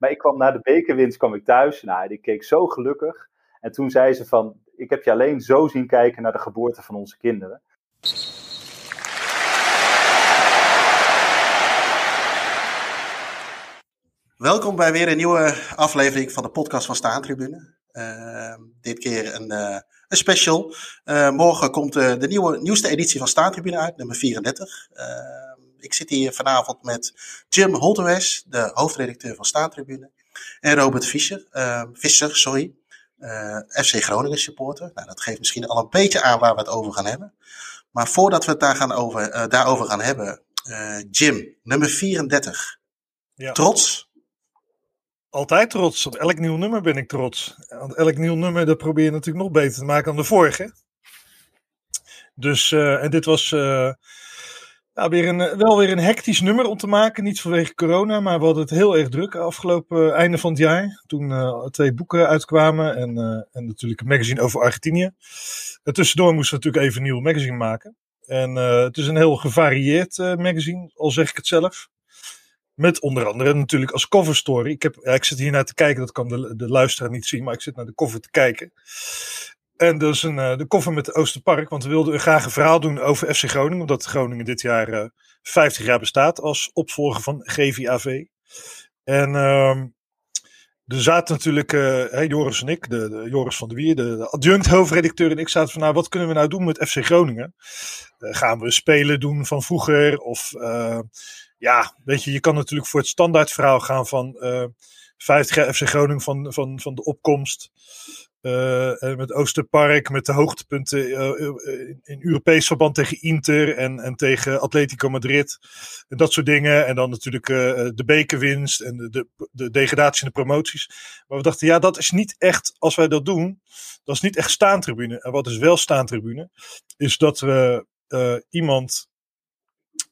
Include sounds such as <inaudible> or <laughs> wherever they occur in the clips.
Maar ik kwam na de bekerwinst kwam ik thuis. Nou, ik keek zo gelukkig. En toen zei ze van, ik heb je alleen zo zien kijken naar de geboorte van onze kinderen. Welkom bij weer een nieuwe aflevering van de podcast van Staantribune. Uh, dit keer een, uh, een special. Uh, morgen komt de nieuwe, nieuwste editie van Staantribune uit, nummer 34. Ik zit hier vanavond met Jim Holterwes, de hoofdredacteur van Staantribune. En Robert Fischer, Visser, sorry, FC Groningen supporter. Nou, dat geeft misschien al een beetje aan waar we het over gaan hebben. Maar voordat we het daar gaan over, daarover gaan hebben, Jim, nummer 34. Ja. Trots? Altijd trots. Op elk nieuw nummer ben ik trots. Want elk nieuw nummer dat probeer je natuurlijk nog beter te maken dan de vorige. Dus, en dit was nou, weer een, wel weer een hectisch nummer om te maken. Niet vanwege corona, maar we hadden het heel erg druk afgelopen uh, einde van het jaar. Toen twee boeken uitkwamen en, en natuurlijk een magazine over Argentinië. En tussendoor moesten we natuurlijk even een nieuw magazine maken. En het is een heel gevarieerd magazine, al zeg ik het zelf. Met onder andere natuurlijk als cover story. Ik, heb, ja, ik zit hier naar te kijken, dat kan de, de luisteraar niet zien, maar ik zit naar de cover te kijken. En is een, uh, de koffer met de Oosterpark, want we wilden graag een verhaal doen over FC Groningen, omdat Groningen dit jaar uh, eh, 50 jaar bestaat als opvolger van GVAV. En uh, er zaten natuurlijk, uh, Joris en ik, de, Joris van der Wier, de, adjunct hoofdredacteur en ik zaten van, nou, wat kunnen we nou doen met FC Groningen? gaan we spelen doen van vroeger of ja, weet je, je kan natuurlijk voor het standaardverhaal gaan van uh, 50 FC Groningen van, van, van de opkomst. Uh, met Oosterpark, met de hoogtepunten uh, in Europees verband tegen Inter en, en tegen Atletico Madrid. En dat soort dingen. En dan natuurlijk de bekerwinst en de, de, de, degradatie en de promoties. Maar we dachten, ja, dat is niet echt, als wij dat doen, dat is niet echt staantribune. En wat is wel staantribune, is dat we iemand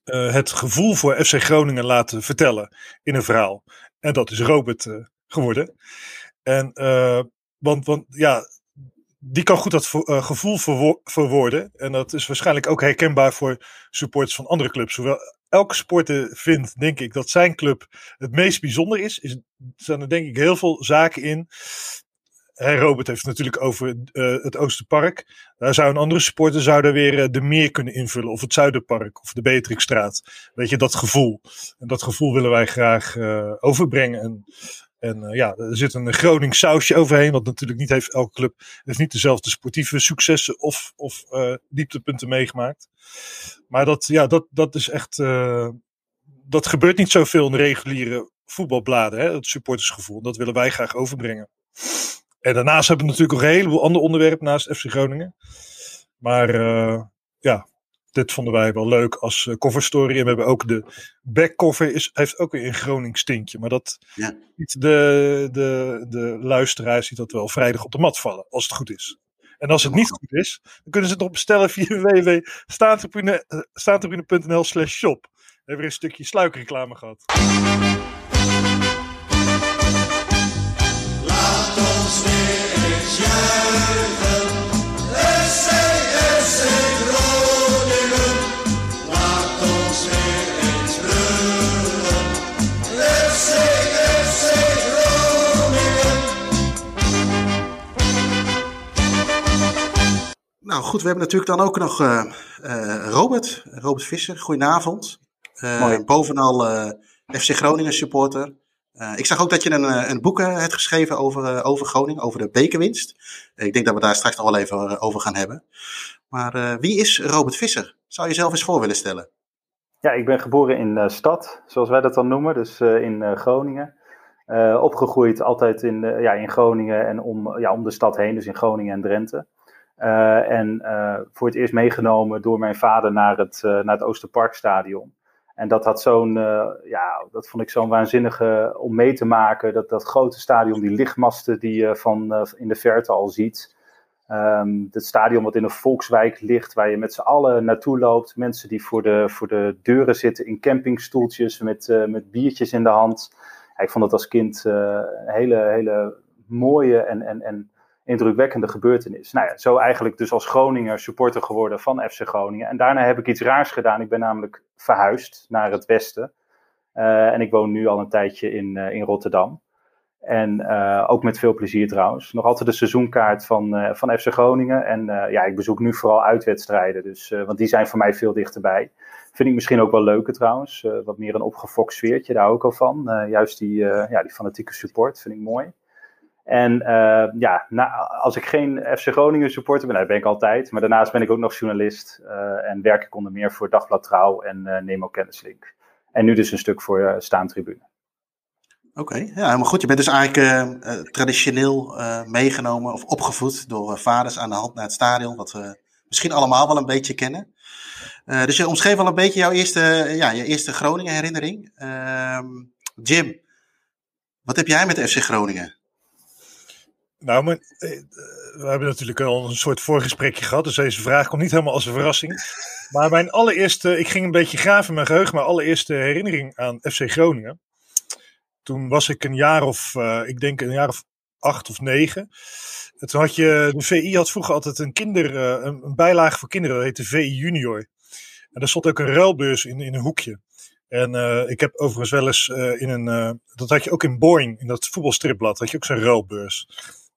het gevoel voor FC Groningen laten vertellen in een verhaal. En dat is Robert geworden. En, want, want ja, die kan goed dat gevoel verwoorden. En dat is waarschijnlijk ook herkenbaar voor supporters van andere clubs. Hoewel elke supporter vindt, denk ik, dat zijn club het meest bijzonder is. is zijn er denk ik heel veel zaken in Robert heeft het natuurlijk over uh, het Oosterpark. Daar zou een andere supporter zou weer uh, de meer kunnen invullen. Of het Zuiderpark of de Beatrixstraat. Weet je, dat gevoel. En dat gevoel willen wij graag overbrengen. En, en ja, er zit een Gronings sausje overheen. Want natuurlijk niet heeft elke club heeft niet dezelfde sportieve successen of, of dieptepunten meegemaakt. Maar dat, ja, dat, dat is echt. dat gebeurt niet zoveel in de reguliere voetbalbladen. Hè, het supportersgevoel. Dat willen wij graag overbrengen. En daarnaast hebben we natuurlijk nog een heleboel andere onderwerpen naast FC Groningen. Maar ja, dit vonden wij wel leuk als uh, cover story. En we hebben ook de backcover, is, heeft ook weer een Gronings tintje. Maar dat ja. de, de, de luisteraar ziet dat wel vrijdag op de mat vallen, als het goed is. En als het niet goed is, dan kunnen ze het nog bestellen via <laughs> www.staantribune.nl slash shop. We hebben weer een stukje sluikreclame gehad. Nou goed, we hebben natuurlijk dan ook nog uh, uh, Robert, Robert Visser. Goedenavond. Uh, bovenal FC Groningen supporter. ik zag ook dat je een, een boek hebt geschreven over, over Groningen, over de bekerwinst. ik denk dat we daar straks nog wel even over gaan hebben. Maar wie is Robert Visser? Zou je zelf eens voor willen stellen? Ja, ik ben geboren in stad, zoals wij dat dan noemen, dus in Groningen. opgegroeid altijd in, ja, in Groningen en om, ja, om de stad heen, dus in Groningen en Drenthe. Uh, en uh, voor het eerst meegenomen door mijn vader naar het, uh, naar het Oosterparkstadion. En dat had zo'n, ja, dat vond ik zo'n waanzinnige om mee te maken. Dat, dat grote stadion, die lichtmasten die je van in de verte al ziet. Um, het stadion wat in een volkswijk ligt, waar je met z'n allen naartoe loopt. Mensen die voor de, voor de deuren zitten in campingstoeltjes met, met biertjes in de hand. Ja, ik vond dat als kind een hele, hele mooie en, en, en indrukwekkende gebeurtenis. Nou ja, zo eigenlijk dus als Groninger supporter geworden van FC Groningen. En daarna heb ik iets raars gedaan. Ik ben namelijk verhuisd naar het westen. Uh, en ik woon nu al een tijdje in, uh, in Rotterdam. En ook met veel plezier trouwens. Nog altijd de seizoenkaart van, van FC Groningen. En ja, ik bezoek nu vooral uitwedstrijden. Dus, want die zijn voor mij veel dichterbij. Vind ik misschien ook wel leuker trouwens. wat meer een opgefokt sfeertje, daar ook al van. juist die, ja, die fanatieke support vind ik mooi. En uh, ja, als ik geen FC Groningen supporter ben, dat ben ik altijd. Maar daarnaast ben ik ook nog journalist uh, en werk ik onder meer voor Dagblad Trouw en uh, Nemo Kennislink. En nu dus een stuk voor Staantribune. Oké, ja, helemaal goed. Je bent dus eigenlijk traditioneel meegenomen of opgevoed door vaders aan de hand naar het stadion, wat we misschien allemaal wel een beetje kennen. dus je omschreef al een beetje jouw eerste, ja, je eerste Groningen herinnering. Ehm, Jim, wat heb jij met FC Groningen? Nou, eh, we hebben natuurlijk al een soort voorgesprekje gehad, dus deze vraag komt niet helemaal als een verrassing. Maar mijn allereerste, ik ging een beetje graven in mijn geheugen, mijn allereerste herinnering aan FC Groningen. Toen was ik een jaar of, uh, ik denk een jaar of acht of negen. toen had je, de VI had vroeger altijd een kinder, uh, een, bijlage voor kinderen, dat heette VI Junior. En daar stond ook een ruilbeurs in, in een hoekje. En ik heb overigens wel eens in een. dat had je ook in Boeing, in dat voetbalstripblad, had je ook zo'n ruilbeurs.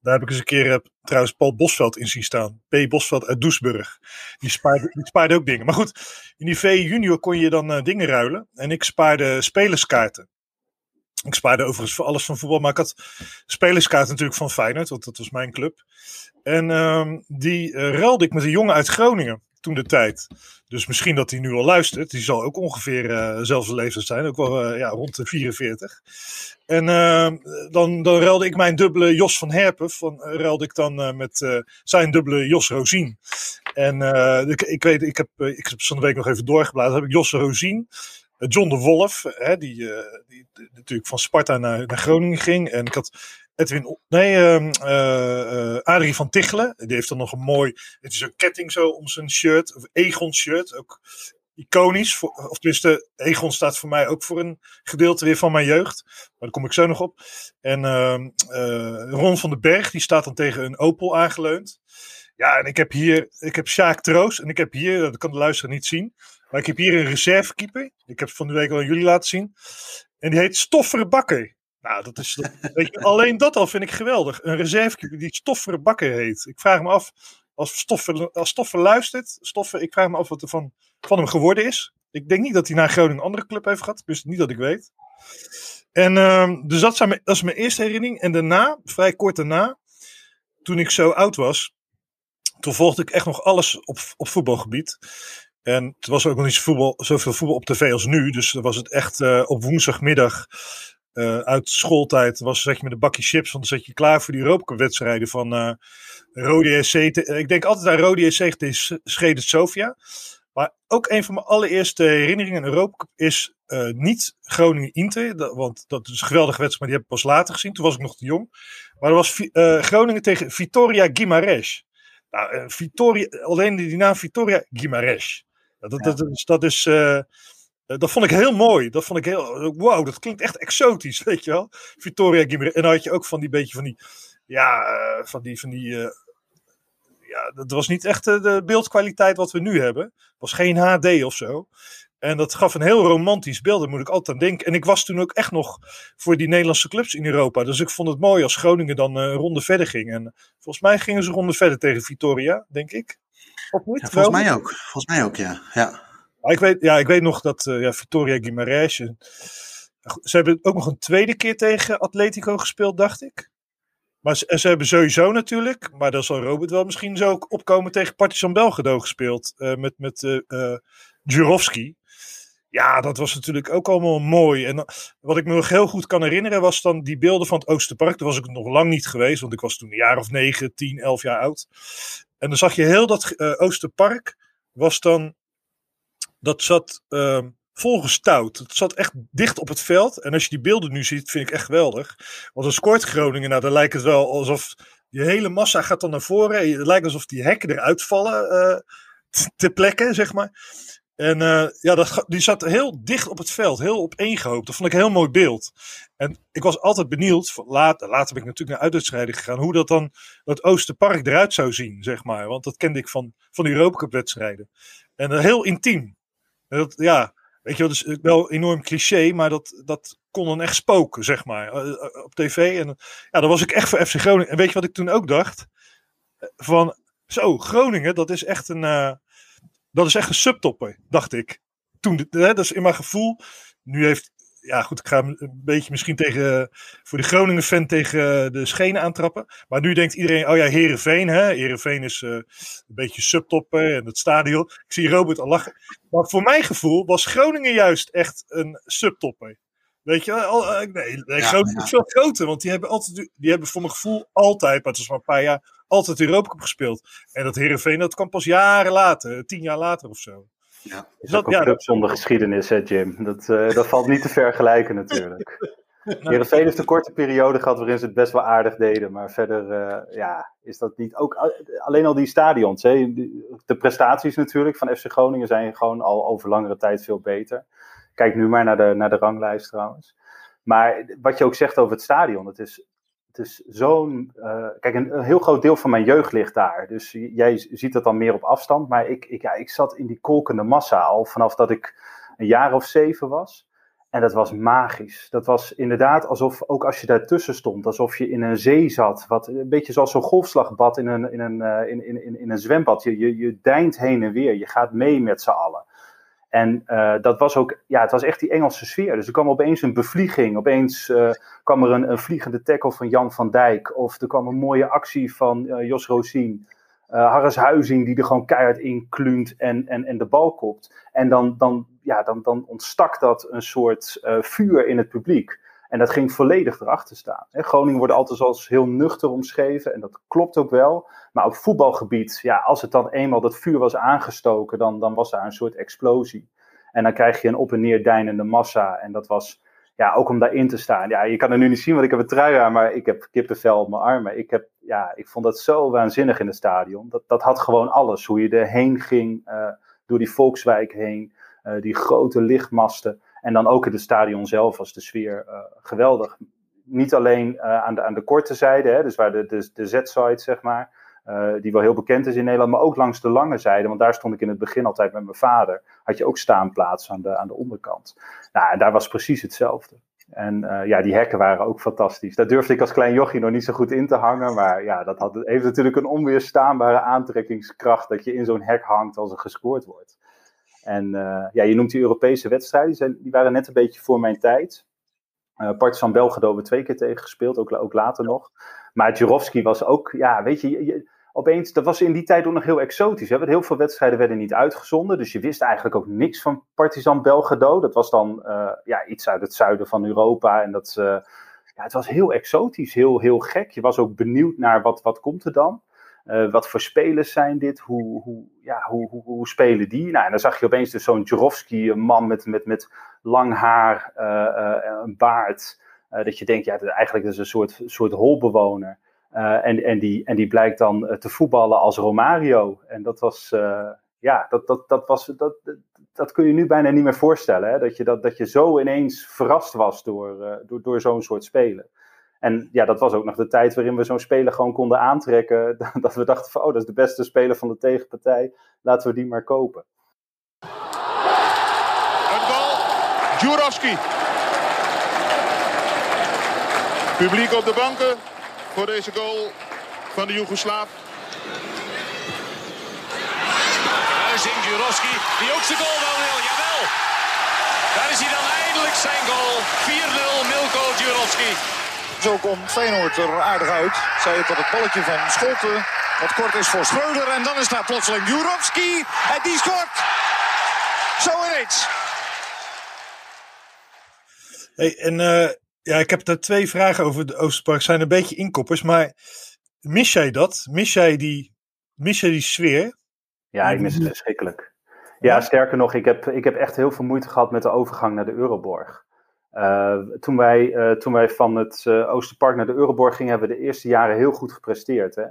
Daar heb ik eens een keer uh, trouwens Paul Bosveld in zien staan. P. Bosveld uit Doesburg. Die spaarde, die spaarde ook dingen. Maar goed, in die V junior kon je dan uh, dingen ruilen. En ik spaarde spelerskaarten. Ik spaarde overigens voor alles van voetbal. Maar ik had spelerskaarten natuurlijk van Feyenoord. Want dat was mijn club. En uh, die uh, ruilde ik met een jongen uit Groningen toen de tijd. Dus misschien dat hij nu al luistert. Die zal ook ongeveer uh, zelfde leeftijd zijn. Ook wel uh, ja, rond de 44. En uh, dan, dan ruilde ik mijn dubbele Jos van Herpen. Van, ruilde ik dan met zijn dubbele Jos Rozien. En ik, ik weet, ik heb, ik heb zo'n week nog even doorgeblazen. heb ik Jos Rozien. John de Wolf, hè, die, die, die, natuurlijk van Sparta naar, naar Groningen ging. En ik had Edwin, nee, uh, Adrie van Tichelen. Die heeft dan nog een mooi, het is een ketting zo om zijn shirt, of Egon shirt, ook iconisch. Voor, of tenminste, Egon staat voor mij ook voor een gedeelte weer van mijn jeugd. Maar daar kom ik zo nog op. En uh, Ron van den Berg, die staat dan tegen een Opel aangeleund. Ja, en ik heb hier, ik heb Sjaak Troost en ik heb hier, dat kan de luisteraar niet zien, maar ik heb hier een reservekeeper. Ik heb het van de week al aan jullie laten zien. En die heet Stoffere Bakker. Nou, dat is, weet je, alleen dat al vind ik geweldig. Een reservekeeper die Stoffer Bakker heet. Ik vraag me af, als Stoffer, als Stoffer luistert, Stoffer, ik vraag me af wat er van, van hem geworden is. Ik denk niet dat hij naar Groningen een andere club heeft gehad. Dus niet dat ik weet. En dus dat, zijn mijn, dat is mijn eerste herinnering. En daarna, vrij kort daarna, toen ik zo oud was, toen volgde ik echt nog alles op, op voetbalgebied. En het was ook nog niet voetbal, zoveel voetbal op tv als nu. Dus was het echt uh, op woensdagmiddag uh, uit schooltijd was zet je met een bakje chips, want dan zet je klaar voor die Europa-wedstrijden van uh, Rode SC. ik denk altijd aan Rode SC tegen Schede Sofia. Maar ook een van mijn allereerste herinneringen in Europa is uh, niet Groningen-Inter. Want dat is een geweldige wedstrijd, maar die heb ik pas later gezien. Toen was ik nog te jong. Maar dat was Groningen tegen Vitoria Guimarães. Nou, Vitoria, alleen die naam Vitoria Guimarães. Dat, dat, dat, is, dat is eh, dat vond ik heel mooi. Dat vond ik heel. Wow, dat klinkt echt exotisch, <laughs> weet je wel. Victoria. En dan had je ook van die beetje van die. Ja, uh, van die. Van die uh, ja, dat was niet echt de beeldkwaliteit wat we nu hebben. Het was geen HD of zo. En dat gaf een heel romantisch beeld. Daar moet ik altijd aan denken. En ik was toen ook echt nog voor die Nederlandse clubs in Europa. Dus ik vond het mooi als Groningen dan een ronde verder ging. En volgens mij gingen ze een ronde verder tegen Victoria, denk ik. Of niet? Ja, volgens mij ook. Volgens mij ook, ja. ja ik, weet, ja, ik weet nog dat uh, ja, Victoria Guimaraes. Uh, ze hebben ook nog een tweede keer tegen Atletico gespeeld, dacht ik. Maar ze, hebben sowieso natuurlijk, maar daar zal Robert wel misschien zo opkomen tegen Partizan Belgrado gespeeld. Uh, met met uh, Jurovski. Ja, dat was natuurlijk ook allemaal mooi. En wat ik me nog heel goed kan herinneren was dan die beelden van het Oosterpark. Daar was ik nog lang niet geweest, want ik was toen een jaar of negen, tien, elf jaar oud. En dan zag je heel dat Oosterpark was dan dat zat uh, volgestouwd. Het zat echt dicht op het veld. En als je die beelden nu ziet, vind ik echt geweldig. Want dan scoort Groningen, nou dan lijkt het wel alsof die hele massa gaat dan naar voren. Het lijkt alsof die hekken eruit vallen uh, te plekken, zeg maar. En uh, ja, dat, die zat heel dicht op het veld, heel opeengehoopt. Dat vond ik een heel mooi beeld. En ik was altijd benieuwd, later, later ben ik natuurlijk naar uitwedstrijden gegaan, hoe dat dan, dat Oosterpark eruit zou zien, zeg maar. Want dat kende ik van, van Europa Cup wedstrijden. En uh, heel intiem. Dat, ja, Weet je wel, dus wel enorm cliché, maar dat, dat kon dan echt spoken, zeg maar, op tv. En ja, dan was ik echt voor FC Groningen. En weet je wat ik toen ook dacht? Van, zo, Groningen, dat is echt een, dat is echt een subtopper, dacht ik. Toen, hè, dat is in mijn gevoel. Nu heeft ja, goed, ik ga een beetje misschien tegen, voor de Groningen-fan tegen de schenen aantrappen. Maar nu denkt iedereen, oh ja, Herenveen, hè? Herenveen is uh, een beetje subtopper en het stadion. Ik zie Robert al lachen. Maar voor mijn gevoel was Groningen juist echt een subtopper. Weet je, al, eh, nee, nee Groningen is veel groter, want die hebben, altijd, die hebben voor mijn gevoel altijd, maar het is maar een paar jaar, altijd Europa Cup gespeeld. En dat Herenveen, dat kwam pas jaren later, tien jaar later of zo. Ja. Is dat, ook een club zonder geschiedenis, hè Jim? Dat, uh, dat valt niet te vergelijken natuurlijk. <laughs> Heerenveen heeft een korte periode gehad waarin ze het best wel aardig deden. Maar verder uh, ja, is dat niet... Ook, alleen al die stadions. Hè? De prestaties natuurlijk van FC Groningen zijn gewoon al over langere tijd veel beter. Kijk nu maar naar de, naar de ranglijst trouwens. Maar wat je ook zegt over het stadion. Het is het is zo'n. Uh, kijk, een, heel groot deel van mijn jeugd ligt daar. Dus jij ziet dat dan meer op afstand. Maar ik, ik, ja, ik zat in die kolkende massa al vanaf dat ik een jaar of zeven was. En dat was magisch. Dat was inderdaad alsof, ook als je daartussen stond, alsof je in een zee zat. Wat, een beetje zoals zo'n golfslagbad in een, in een, uh, in, in, in een zwembad. Je, je, je deint heen en weer. Je gaat mee met z'n allen. En uh, dat was ook, ja, het was echt die Engelse sfeer. Dus er kwam opeens een bevlieging. Opeens uh, kwam er een, een, vliegende tackle van Jan van Dijk. Of er kwam een mooie actie van uh, Jos Rosien. Harris Huizing die er gewoon keihard in klunt en, en, en de bal kopt. En dan, dan, ja, dan, dan ontstak dat een soort vuur in het publiek. En dat ging volledig erachter staan. Groningen wordt altijd als heel nuchter omschreven en dat klopt ook wel. Maar op voetbalgebied, ja, als het dan eenmaal dat vuur was aangestoken, dan, dan was daar een soort explosie. En dan krijg je een op en neer deinende massa. En dat was, ja, ook om daarin te staan. Ja, je kan er nu niet zien, want ik heb een trui aan, maar ik heb kippenvel op mijn armen. Ik, heb, ja, ik vond dat zo waanzinnig in het stadion. Dat, dat had gewoon alles. Hoe je erheen ging, uh, door die Volkswijk heen, uh, die grote lichtmasten. En dan ook in het stadion zelf was de sfeer uh, geweldig. Niet alleen uh, aan, de, aan de korte zijde, hè, dus waar de, de, de Z-side, zeg maar, uh, die wel heel bekend is in Nederland, maar ook langs de lange zijde, want daar stond ik in het begin altijd met mijn vader, had je ook staanplaats aan de, aan de onderkant. Nou, en daar was precies hetzelfde. En ja, die hekken waren ook fantastisch. Daar durfde ik als klein jochie nog niet zo goed in te hangen. Maar ja, dat had, heeft natuurlijk een onweerstaanbare aantrekkingskracht dat je in zo'n hek hangt als er gescoord wordt. En uh, ja, je noemt die Europese wedstrijden, die, waren net een beetje voor mijn tijd. Uh, Partizan Belgrado hebben we twee keer tegen gespeeld, ook, ook later nog. Maar Jurovski was ook, ja, weet je, opeens, dat was in die tijd ook nog heel exotisch. Hè? Heel veel wedstrijden werden niet uitgezonden, dus je wist eigenlijk ook niks van Partizan Belgrado. Dat was dan uh, ja, iets uit het zuiden van Europa en dat, ja, het was heel exotisch, heel, heel gek. Je was ook benieuwd naar wat, wat komt er dan. Uh, wat voor spelers zijn dit? Hoe, hoe, ja, hoe, hoe, hoe spelen die? Nou, en dan zag je opeens dus zo'n Jurovski, een man met, met, met lang haar, uh, een baard. dat je denkt, ja, eigenlijk is een soort, soort holbewoner. en, en, die, en die blijkt dan te voetballen als Romario. En dat was, ja, dat, dat, dat, was, dat, dat kun je nu bijna niet meer voorstellen. Hè? Dat, je, dat, dat je zo ineens verrast was door, door, door zo'n soort spelen. En ja, dat was ook nog de tijd waarin we zo'n speler gewoon konden aantrekken. <laughs> Dat we dachten van, oh, dat is de beste speler van de tegenpartij. Laten we die maar kopen. Een goal. Jurovski. Publiek op de banken voor deze goal van de Joegoslaaf. Huizing, Jurovski, die ook zijn goal wel wil. Jawel. Daar is hij dan eindelijk zijn goal. 4-0 Milko Jurovski. Zo komt Feyenoord er aardig uit. Zij het dat het balletje van Scholten wat kort is voor Schreuder. En dan is daar plotseling Jurovski. En die scoort. Zo ineens. Hey, en uh, ja, ik heb daar twee vragen over de Oosterpark. zijn een beetje inkoppers, maar mis jij dat? Mis jij die, mis jij die sfeer? Ja, ik mis het verschrikkelijk. Ja, sterker nog, ik heb, ik heb echt heel veel moeite gehad met de overgang naar de Euroborg. Uh, toen, wij, uh, toen wij van het uh, Oosterpark naar de Euroborg gingen, hebben we de eerste jaren heel goed gepresteerd. Hè?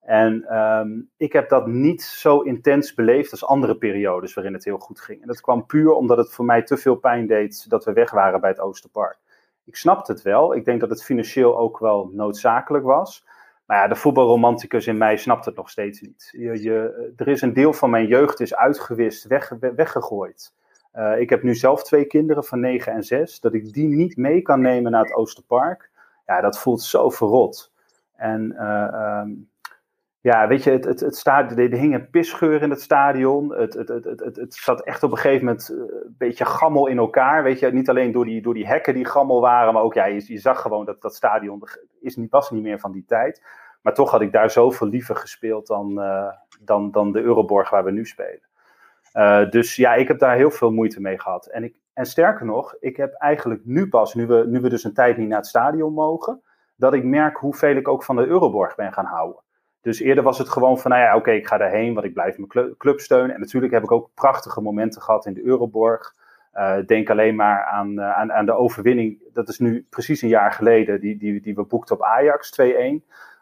En um, ik heb dat niet zo intens beleefd als andere periodes waarin het heel goed ging. En dat kwam puur omdat het voor mij te veel pijn deed dat we weg waren bij het Oosterpark. Ik snapte het wel. Ik denk dat het financieel ook wel noodzakelijk was. Maar ja, de voetbalromanticus in mij snapt het nog steeds niet. Je, je, er is een deel van mijn jeugd is uitgewist, weg, weggegooid. Uh, ik heb nu zelf twee kinderen van 9 en 6. Dat ik die niet mee kan nemen naar het Oosterpark. Ja, dat voelt zo verrot. En uh, um, ja, weet je, het, het, het stadion, er hing een pisgeur in het stadion. Het, het, het, het, het zat echt op een gegeven moment een beetje gammel in elkaar. Weet je, niet alleen door die, door die hekken die gammel waren, maar ook ja, je, je zag gewoon dat dat stadion is, was niet meer van die tijd. Maar toch had ik daar zoveel liever gespeeld dan, dan, dan de Euroborg waar we nu spelen. Uh, dus ja, ik heb daar heel veel moeite mee gehad. En, ik, en sterker nog, ik heb eigenlijk nu pas, nu we, nu we dus een tijd niet naar het stadion mogen, dat ik merk hoeveel ik ook van de Euroborg ben gaan houden. Dus eerder was het gewoon van, nou ja, oké, ik ga daarheen, want ik blijf mijn club steunen. En natuurlijk heb ik ook prachtige momenten gehad in de Euroborg. Uh, denk alleen maar aan, uh, aan, aan de overwinning, dat is nu precies een jaar geleden, die, die, die we boekten op Ajax 2-1.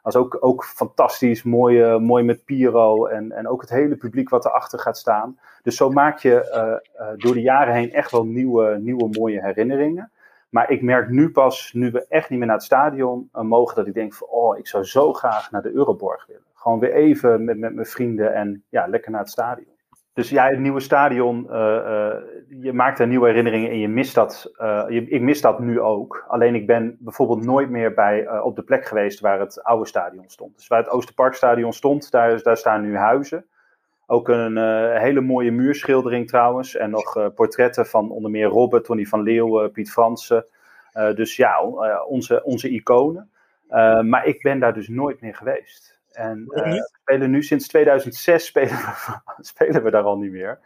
Was ook, ook fantastisch, mooi, uh, mooi met Piro en, en ook het hele publiek wat erachter gaat staan. Dus zo maak je door de jaren heen echt wel nieuwe, nieuwe mooie herinneringen. Maar ik merk nu pas, nu we echt niet meer naar het stadion mogen, dat ik denk van, oh, ik zou zo graag naar de Euroborg willen. Gewoon weer even met, met mijn vrienden en ja, lekker naar het stadion. Dus ja, het nieuwe stadion, uh, uh, je maakt er nieuwe herinneringen en je mist dat. Uh, je, ik mis dat nu ook. Alleen ik ben bijvoorbeeld nooit meer bij, op de plek geweest waar het oude stadion stond. Dus waar het Oosterparkstadion stond, daar, daar staan nu huizen. Ook een hele mooie muurschildering trouwens. En nog portretten van onder meer Robert, Tony van Leeuwen, Piet Fransen. dus ja, onze, onze iconen. maar ik ben daar dus nooit meer geweest. En uh, we spelen nu sinds 2006 spelen we, <laughs> spelen we daar al niet meer.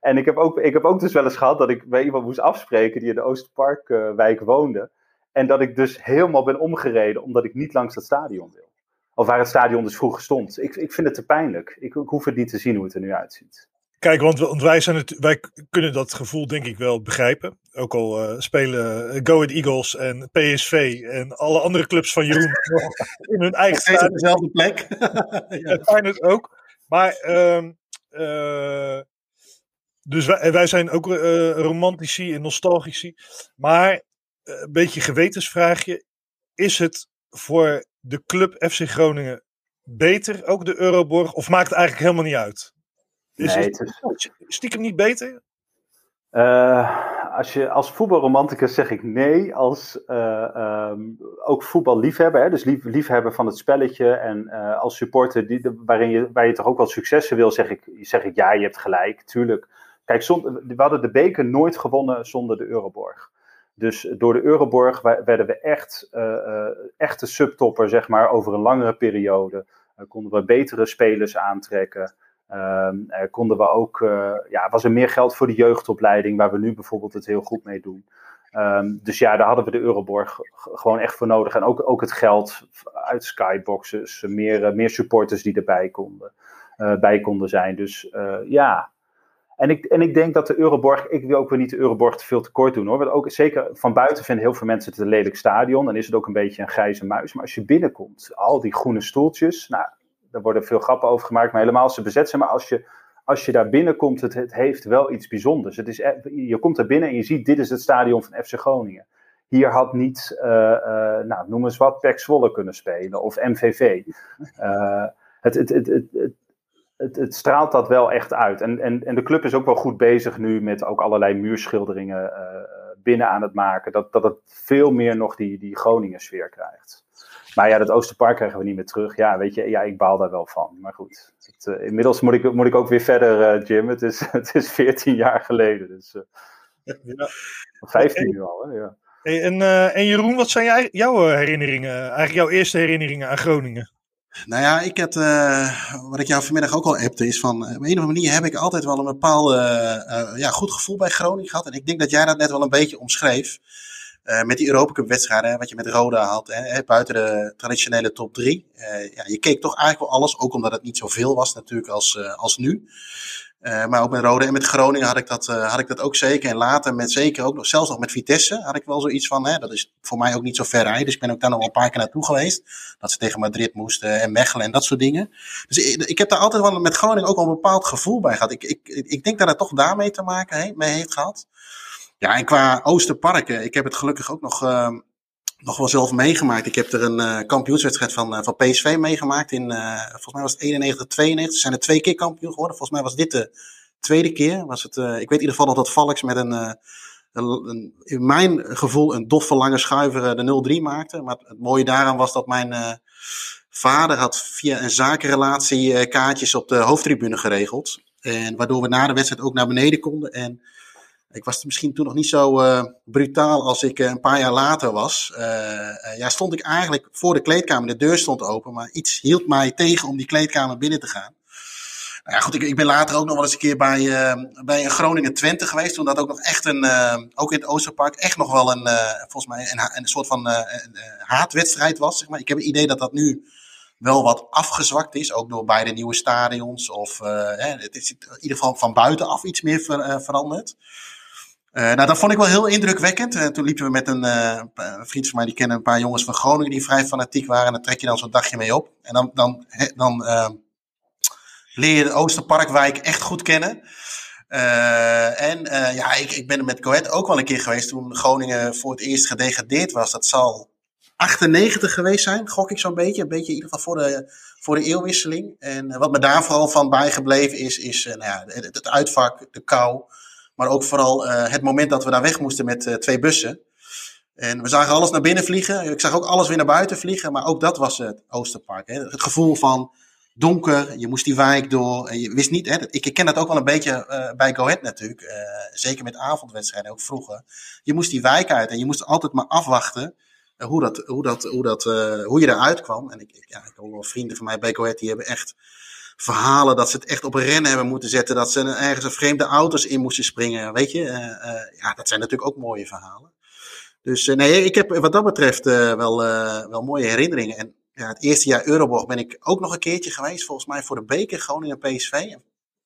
En ik heb, ook, ik heb ook dus wel eens gehad dat ik bij iemand moest afspreken die in de Oosterparkwijk uh, woonde. En dat ik dus helemaal ben omgereden omdat ik niet langs dat stadion wil. Of waar het stadion dus vroeger stond. Ik, ik vind het te pijnlijk. Ik, ik hoef het niet te zien hoe het er nu uitziet. Kijk, want, want wij, zijn het, wij kunnen dat gevoel denk ik wel begrijpen. Ook al uh, spelen Go Ahead Eagles en PSV en alle andere clubs van Jeroen <laughs> in hun eigen stadion. op dezelfde plek. <laughs> ja, Feyenoord ook. Maar, uh, uh, dus wij, wij zijn ook uh, romantici en nostalgici. Maar, een beetje gewetensvraagje. Is het voor de club FC Groningen beter, ook de Euroborg? Of maakt het eigenlijk helemaal niet uit? Is nee, het, is... stiekem niet beter? Uh, als, je, als voetbalromanticus zeg ik nee. Als uh, um, ook voetballiefhebber, hè, dus lief, liefhebber van het spelletje. En uh, als supporter die, de, waarin je, waar je toch ook wel successen wil, zeg ik, zeg ik ja, je hebt gelijk, tuurlijk. Kijk, zonder, we hadden de beker nooit gewonnen zonder de Euroborg. Dus door de Euroborg werden we echt, echte subtopper, zeg maar, over een langere periode. konden we betere spelers aantrekken. Um, konden we ook, uh, ja, was er meer geld voor de jeugdopleiding, waar we nu bijvoorbeeld het heel goed mee doen. Um, dus ja, daar hadden we de Euroborg gewoon echt voor nodig. En ook, ook het geld uit skyboxes, meer, uh, meer supporters die erbij konden, bij konden zijn. Dus ja, en ik, en ik denk dat de Euroborg, ik wil ook weer niet de Euroborg te veel tekort doen hoor. Want ook zeker van buiten vinden heel veel mensen het een lelijk stadion. Dan is het ook een beetje een grijze muis. Maar als je binnenkomt, al die groene stoeltjes, nou, daar worden veel grappen over gemaakt, maar helemaal ze bezet zijn. Maar als je, als je daar binnenkomt, het, het heeft wel iets bijzonders. Het is, e- je komt er binnen en je ziet, dit is het stadion van FC Groningen. Hier had niet, uh, nou, noem eens wat, PEC Zwolle kunnen spelen of MVV. Uh, het, het, het, het, het, het, straalt dat wel echt uit. En, en, en de club is ook wel goed bezig nu met ook allerlei muurschilderingen binnen aan het maken. Dat, dat het veel meer nog die, die Groningen sfeer krijgt. Maar ja, dat Oosterpark krijgen we niet meer terug. Ja, weet je, ja, ik baal daar wel van. Maar goed, het, uh, inmiddels moet ik, moet ik ook weer verder, uh, Jim. Het is, <laughs> het is 14 jaar geleden. Dus, uh, ja. 15 nu al, hè? Ja. Hey, en, en Jeroen, wat zijn jij, jouw herinneringen, eigenlijk jouw eerste herinneringen aan Groningen? Nou ja, ik heb, wat ik jou vanmiddag ook al appte, is van, op een of andere manier heb ik altijd wel een bepaald ja, goed gevoel bij Groningen gehad. En ik denk dat jij dat net wel een beetje omschreef. Uh, met die Europa Cup wedstrijden, wat je met Roda had, hè, buiten de traditionele top 3. Uh, ja, je keek toch eigenlijk wel alles, ook omdat het niet zoveel was natuurlijk als, uh, als nu. maar ook met Roda en met Groningen had ik, dat, had ik dat ook zeker. En later met zeker ook nog, zelfs nog met Vitesse had ik wel zoiets van, hè, dat is voor mij ook niet zo ver rijden. Dus ik ben ook daar nog wel een paar keer naartoe geweest. Dat ze tegen Madrid moesten en Mechelen en dat soort dingen. Dus ik, heb daar altijd wel met Groningen ook wel een bepaald gevoel bij gehad. Ik, ik, ik denk dat het toch daarmee te maken heeft gehad. Ja, en qua Oosterparken, ik heb het gelukkig ook nog, uh, nog wel zelf meegemaakt. Ik heb er een uh, kampioenswedstrijd van, uh, van PSV meegemaakt. In, volgens mij was het 91, 92. Ze zijn er twee keer kampioen geworden. Volgens mij was dit de tweede keer was het, ik weet in ieder geval nog dat Valks met een, een, een in mijn gevoel een doffe lange schuiver de 0-3 maakte. Maar het mooie daaraan was dat mijn vader had via een zakenrelatie kaartjes op de hoofdtribune geregeld. En waardoor we na de wedstrijd ook naar beneden konden. En ik was misschien toen nog niet zo uh, brutaal als ik uh, een paar jaar later was. Uh, ja, stond ik eigenlijk voor de kleedkamer. De deur stond open, maar iets hield mij tegen om die kleedkamer binnen te gaan. Nou ja, goed, ik, ik ben later ook nog wel eens een keer bij, bij een Groningen Twente geweest. Toen dat ook nog echt een, ook in het Oosterpark, echt nog wel een, volgens mij een, een soort van haatwedstrijd was. Zeg maar. Ik heb het idee dat dat nu wel wat afgezwakt is, ook door beide nieuwe stadions. Of het is in ieder geval van buitenaf iets meer ver, veranderd. Uh, nou, dat vond ik wel heel indrukwekkend. Uh, toen liepen we met een, uh, een, vriend van mij, die kennen een paar jongens van Groningen die vrij fanatiek waren. En dan trek je dan zo'n dagje mee op. En dan, dan, dan leer je de Oosterparkwijk echt goed kennen. en ja, ik, ik ben er met Coët ook wel een keer geweest toen Groningen voor het eerst gedegradeerd was. Dat zal 98 geweest zijn, gok ik zo'n beetje. Een beetje in ieder geval voor de, voor de eeuwwisseling. En wat me daar vooral van bijgebleven is, is nou ja, het, het uitvak, de kou. Maar ook vooral uh, het moment dat we daar weg moesten met uh, twee bussen. En we zagen alles naar binnen vliegen. Ik zag ook alles weer naar buiten vliegen. Maar ook dat was het Oosterpark. Hè. Het gevoel van donker. Je moest die wijk door. En je wist niet. Hè, ik ken dat ook wel een beetje uh, bij Go Ahead natuurlijk. zeker met avondwedstrijden, ook vroeger. Je moest die wijk uit. En je moest altijd maar afwachten. hoe, dat, hoe, dat, hoe, dat, hoe je eruit kwam. En ik, ja, ik heb wel vrienden van mij bij Go Ahead. Die hebben echt verhalen dat ze het echt op rennen hebben moeten zetten. Dat ze ergens een vreemde auto's in moesten springen. Weet je, uh, uh, ja, dat zijn natuurlijk ook mooie verhalen. Dus uh, nee, ik heb wat dat betreft wel, wel mooie herinneringen. En ja, het eerste jaar Euroborg ben ik ook nog een keertje geweest. Volgens mij voor de beker Groningen PSV.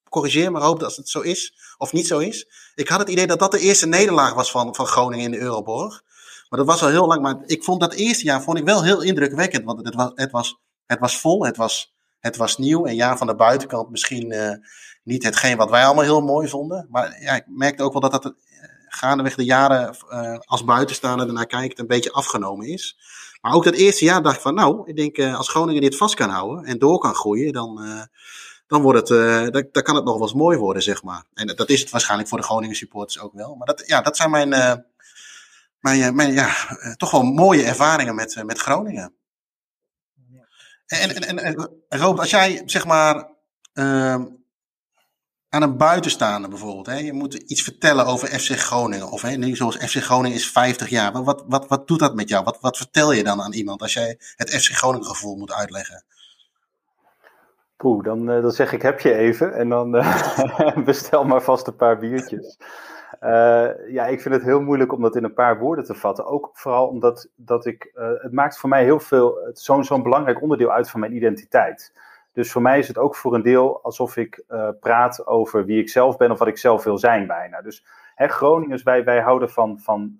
Corrigeer me, hoop dat het zo is of niet zo is. Ik had het idee dat dat de eerste nederlaag was van, van Groningen in de Euroborg. Maar dat was al heel lang. Maar ik vond dat eerste jaar vond ik wel heel indrukwekkend. Want het was, het was, het was vol. Het was het was nieuw en ja, van de buitenkant misschien uh, niet hetgeen wat wij allemaal heel mooi vonden. Maar ja, ik merkte ook wel dat dat uh, gaandeweg de jaren uh, als buitenstaander ernaar kijkt een beetje afgenomen is. Maar ook dat eerste jaar dacht ik van nou, ik denk als Groningen dit vast kan houden en door kan groeien, dan, dan, wordt het, dan, kan het nog wel eens mooi worden, zeg maar. En dat is het waarschijnlijk voor de Groningen supporters ook wel. Maar dat, ja, dat zijn mijn, mijn, mijn ja, toch wel mooie ervaringen met, met Groningen. En, en, en, als jij zeg maar uh, aan een buitenstaander bijvoorbeeld, hè, je moet iets vertellen over FC Groningen, of hè, nu zoals FC Groningen is 50 jaar, wat, wat, wat doet dat met jou? Wat, wat vertel je dan aan iemand als jij het FC Groningen gevoel moet uitleggen? Poeh, dan, uh, dan zeg ik heb je even en dan uh, <laughs> bestel maar vast een paar biertjes. Uh, ja, ik vind het heel moeilijk om dat in een paar woorden te vatten. Ook vooral omdat dat ik, uh, het maakt voor mij heel veel, zo'n zo'n belangrijk onderdeel uit van mijn identiteit. Dus voor mij is het ook voor een deel alsof ik uh, praat over wie ik zelf ben of wat ik zelf wil zijn bijna. Dus hè, Groningers, wij, wij houden van, van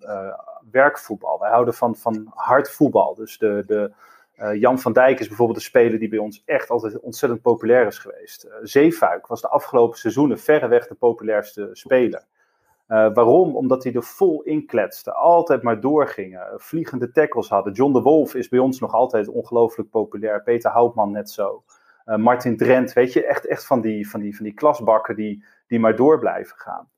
werkvoetbal. Wij houden van, van hard voetbal. Dus de, de, Jan van Dijk is bijvoorbeeld een speler die bij ons echt altijd ontzettend populair is geweest. Zeefuik was de afgelopen seizoenen verreweg de populairste speler. Uh, waarom? Omdat hij er vol in kletste. Altijd maar doorgingen. Vliegende tackles hadden. John de Wolf is bij ons nog altijd ongelooflijk populair. Peter Houtman net zo. Uh, Martin Drent, weet je, echt, echt van, die, van, die, van die klasbakken die, die maar door blijven gaan.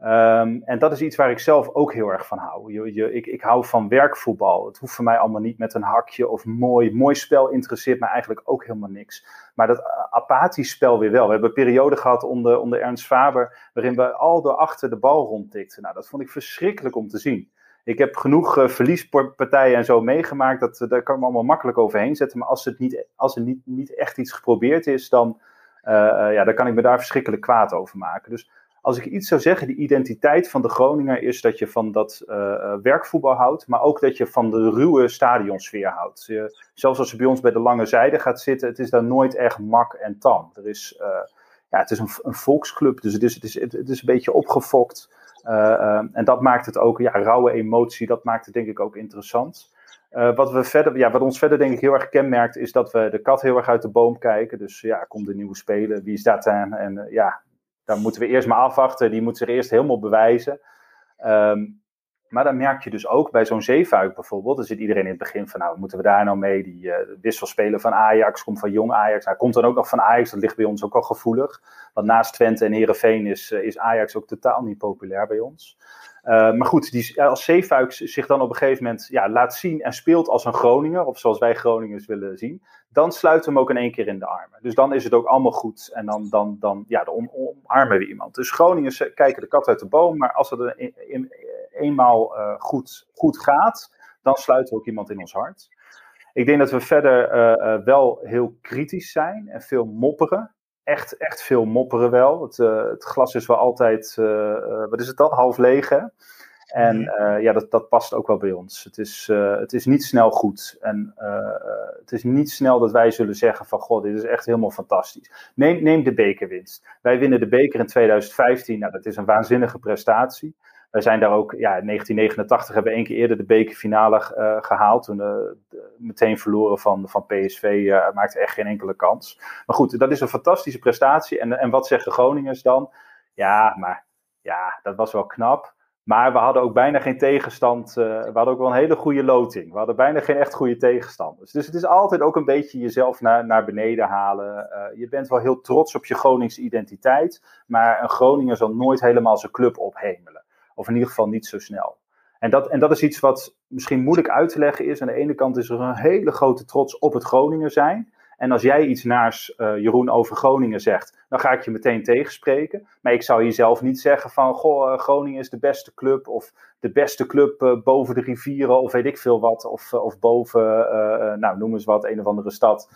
Um, en dat is iets waar ik zelf ook heel erg van hou. Je, ik, ik hou van werkvoetbal. Het hoeft voor mij allemaal niet met een hakje of mooi. Mooi spel interesseert me eigenlijk ook helemaal niks. Maar dat apathisch spel weer wel. We hebben een periode gehad onder, onder Ernst Faber. waarin we al door achter de bal rondtikten. Nou, dat vond ik verschrikkelijk om te zien. Ik heb genoeg uh, verliespartijen en zo meegemaakt. Dat, uh, daar kan ik me allemaal makkelijk overheen zetten. Maar als, het niet, als er niet, niet echt iets geprobeerd is, dan, ja, dan kan ik me daar verschrikkelijk kwaad over maken. Dus als ik iets zou zeggen, de identiteit van de Groninger is dat je van dat uh, werkvoetbal houdt, maar ook dat je van de ruwe stadionsfeer houdt. Zelfs als je bij ons bij de lange zijde gaat zitten, het is daar nooit echt mak en tam. Er is, uh, ja, het is een, een, volksclub, dus het is, het is, het, is een beetje opgefokt. en dat maakt het ook, ja, rauwe emotie, dat maakt het denk ik ook interessant. wat, we verder, ja, wat ons verder denk ik heel erg kenmerkt, is dat we de kat heel erg uit de boom kijken. Dus ja, komt de nieuwe speler, wie is dat aan? En ja, daar moeten we eerst maar afwachten. Die moet zich eerst helemaal bewijzen. Um, Maar dan merk je dus ook bij zo'n zeefuik bijvoorbeeld. Dan zit iedereen in het begin van, nou, moeten we daar nou mee? Die uh, wisselspeler van Ajax komt van jong Ajax. Nou, komt dan ook nog van Ajax, dat ligt bij ons ook al gevoelig. Want naast Twente en Herenveen is, uh, is Ajax ook totaal niet populair bij ons. Uh, maar goed, die, als Zeefuik zich dan op een gegeven moment ja, laat zien en speelt als een Groninger, of zoals wij Groningers willen zien, dan sluiten we hem ook in één keer in de armen. Dus dan is het ook allemaal goed en dan, dan, dan, ja, omarmen we iemand. Dus Groningers kijken de kat uit de boom, maar als het er in, in, eenmaal goed, goed gaat, dan sluiten we ook iemand in ons hart. Ik denk dat we verder wel heel kritisch zijn en veel mopperen echt, echt veel mopperen wel. Het, uh, het glas is wel altijd, uh, uh, wat is het dan, half leeg hè? En ja, dat, dat past ook wel bij ons. Het is, het is niet snel goed. En het is niet snel dat wij zullen zeggen van, god, dit is echt helemaal fantastisch. Neem, neem de bekerwinst. Wij winnen de beker in 2015. Nou, dat is een waanzinnige prestatie. Wij zijn daar ook, ja, in 1989 hebben we één keer eerder de bekerfinale uh, gehaald. Toen uh, meteen verloren van, van PSV, uh, maakte echt geen enkele kans. Maar goed, dat is een fantastische prestatie. En, en wat zeggen Groningers dan? Ja, maar ja, dat was wel knap. Maar we hadden ook bijna geen tegenstand. we hadden ook wel een hele goede loting. We hadden bijna geen echt goede tegenstanders. Dus het is altijd ook een beetje jezelf naar, naar beneden halen. je bent wel heel trots op je Groningse identiteit. Maar een Groninger zal nooit helemaal zijn club ophemelen. Of in ieder geval niet zo snel. En dat, en dat is iets wat misschien moeilijk uit te leggen is. Aan de ene kant is er een hele grote trots op het Groningen zijn. En als jij iets naars uh, Jeroen over Groningen zegt, dan ga ik je meteen tegenspreken. Maar ik zou hier zelf niet zeggen van, goh, uh, Groningen is de beste club. Of de beste club uh, boven de rivieren, of weet ik veel wat. Of, of boven, nou noem eens wat, een of andere stad.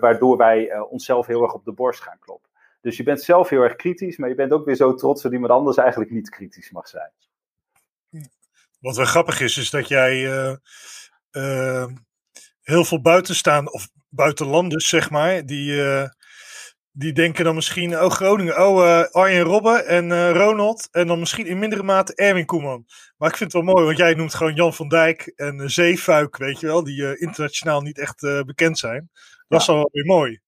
waardoor wij onszelf heel erg op de borst gaan kloppen. Dus je bent zelf heel erg kritisch, maar je bent ook weer zo trots dat iemand anders eigenlijk niet kritisch mag zijn. Wat wel grappig is, is dat jij uh, uh, heel veel buitenstaan of buitenlanders, zeg maar, die, uh, die denken dan misschien, oh Groningen, oh Arjen Robben en Ronald en dan misschien in mindere mate Erwin Koeman. Maar ik vind het wel mooi, want jij noemt gewoon Jan van Dijk en Zeefuik, weet je wel, die internationaal niet echt bekend zijn. Dat ja. is wel weer mooi.